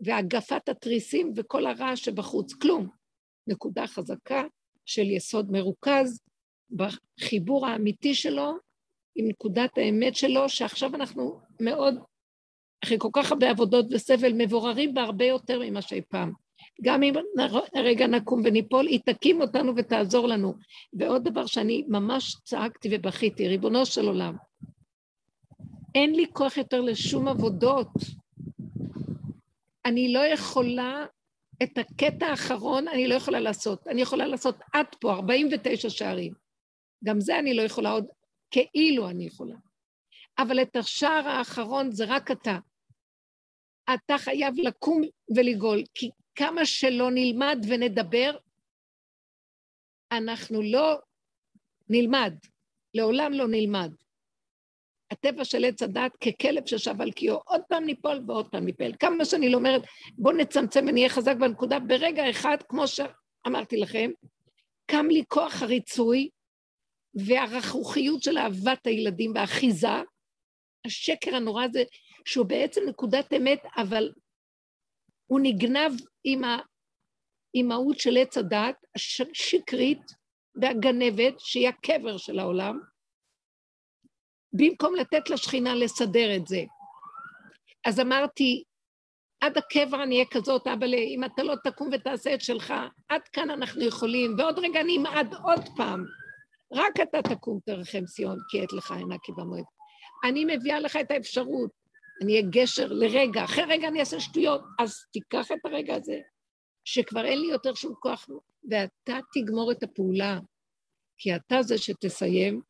והגפת התריסים וכל הרעש שבחוץ, כלום. נקודה חזקה של יסוד מרוכז בחיבור האמיתי שלו עם נקודת האמת שלו, שעכשיו אנחנו מאוד, אחרי כל כך הרבה עבודות וסבל, מבוררים בהרבה יותר ממה שאי פעם. גם אם רגע נקום וניפול, היא תקים אותנו ותעזור לנו. ועוד דבר שאני ממש צעקתי ובכיתי, ריבונו של עולם, אין לי כוח יותר לשום עבודות. אני לא יכולה, את הקטע האחרון אני לא יכולה לעשות. אני יכולה לעשות עד פה, 49 שערים. גם זה אני לא יכולה עוד, כאילו אני יכולה. אבל את השער האחרון זה רק אתה. אתה חייב לקום ולגאול, כי כמה שלא נלמד ונדבר, אנחנו לא נלמד, לעולם לא נלמד. הטבע של עץ הדת ככלב ששב על קיאו, עוד פעם ניפול ועוד פעם ניפל. כמה שאני לא אומרת, בואו נצמצם ונהיה חזק בנקודה, ברגע אחד, כמו שאמרתי לכם, קם לי כוח הריצוי והרכרוכיות של אהבת הילדים והאחיזה, השקר הנורא הזה, שהוא בעצם נקודת אמת, אבל הוא נגנב עם האימהות של עץ הדת, השקרית והגנבת, שהיא הקבר של העולם, במקום לתת לשכינה לסדר את זה. אז אמרתי, עד הקבר אני אהיה כזאת, אבל אם אתה לא תקום ותעשה את שלך, עד כאן אנחנו יכולים, ועוד רגע אני אמעד עוד פעם. רק אתה תקום תרחם ציון, כי עת לך עינה כי במועד. אני מביאה לך את האפשרות, אני אהיה גשר לרגע, אחרי רגע אני אעשה שטויות, אז תיקח את הרגע הזה, שכבר אין לי יותר שום כוח, ואתה תגמור את הפעולה, כי אתה זה שתסיים,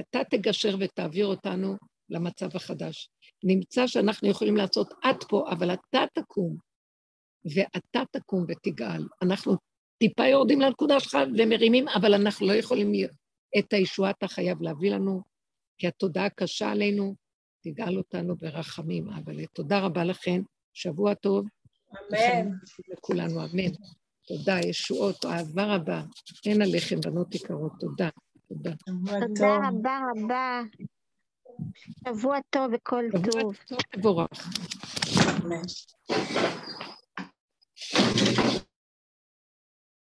אתה תגשר ותעביר אותנו למצב החדש. נמצא שאנחנו יכולים לעשות עד פה, אבל אתה תקום, ואתה תקום ותגאל. אנחנו טיפה יורדים לנקודה שלך ומרימים, אבל אנחנו לא יכולים את הישועה אתה חייב להביא לנו, כי התודעה קשה עלינו, תגאל אותנו ברחמים. אבל תודה רבה לכם, שבוע טוב. אמן. לכולנו, אמן. תודה, ישועות, אהבה רבה. אין עליכם, בנות יקרות, תודה. תודה. תודה רבה רבה. שבוע טוב וכל טוב. שבוע טוב מבורך. אמן.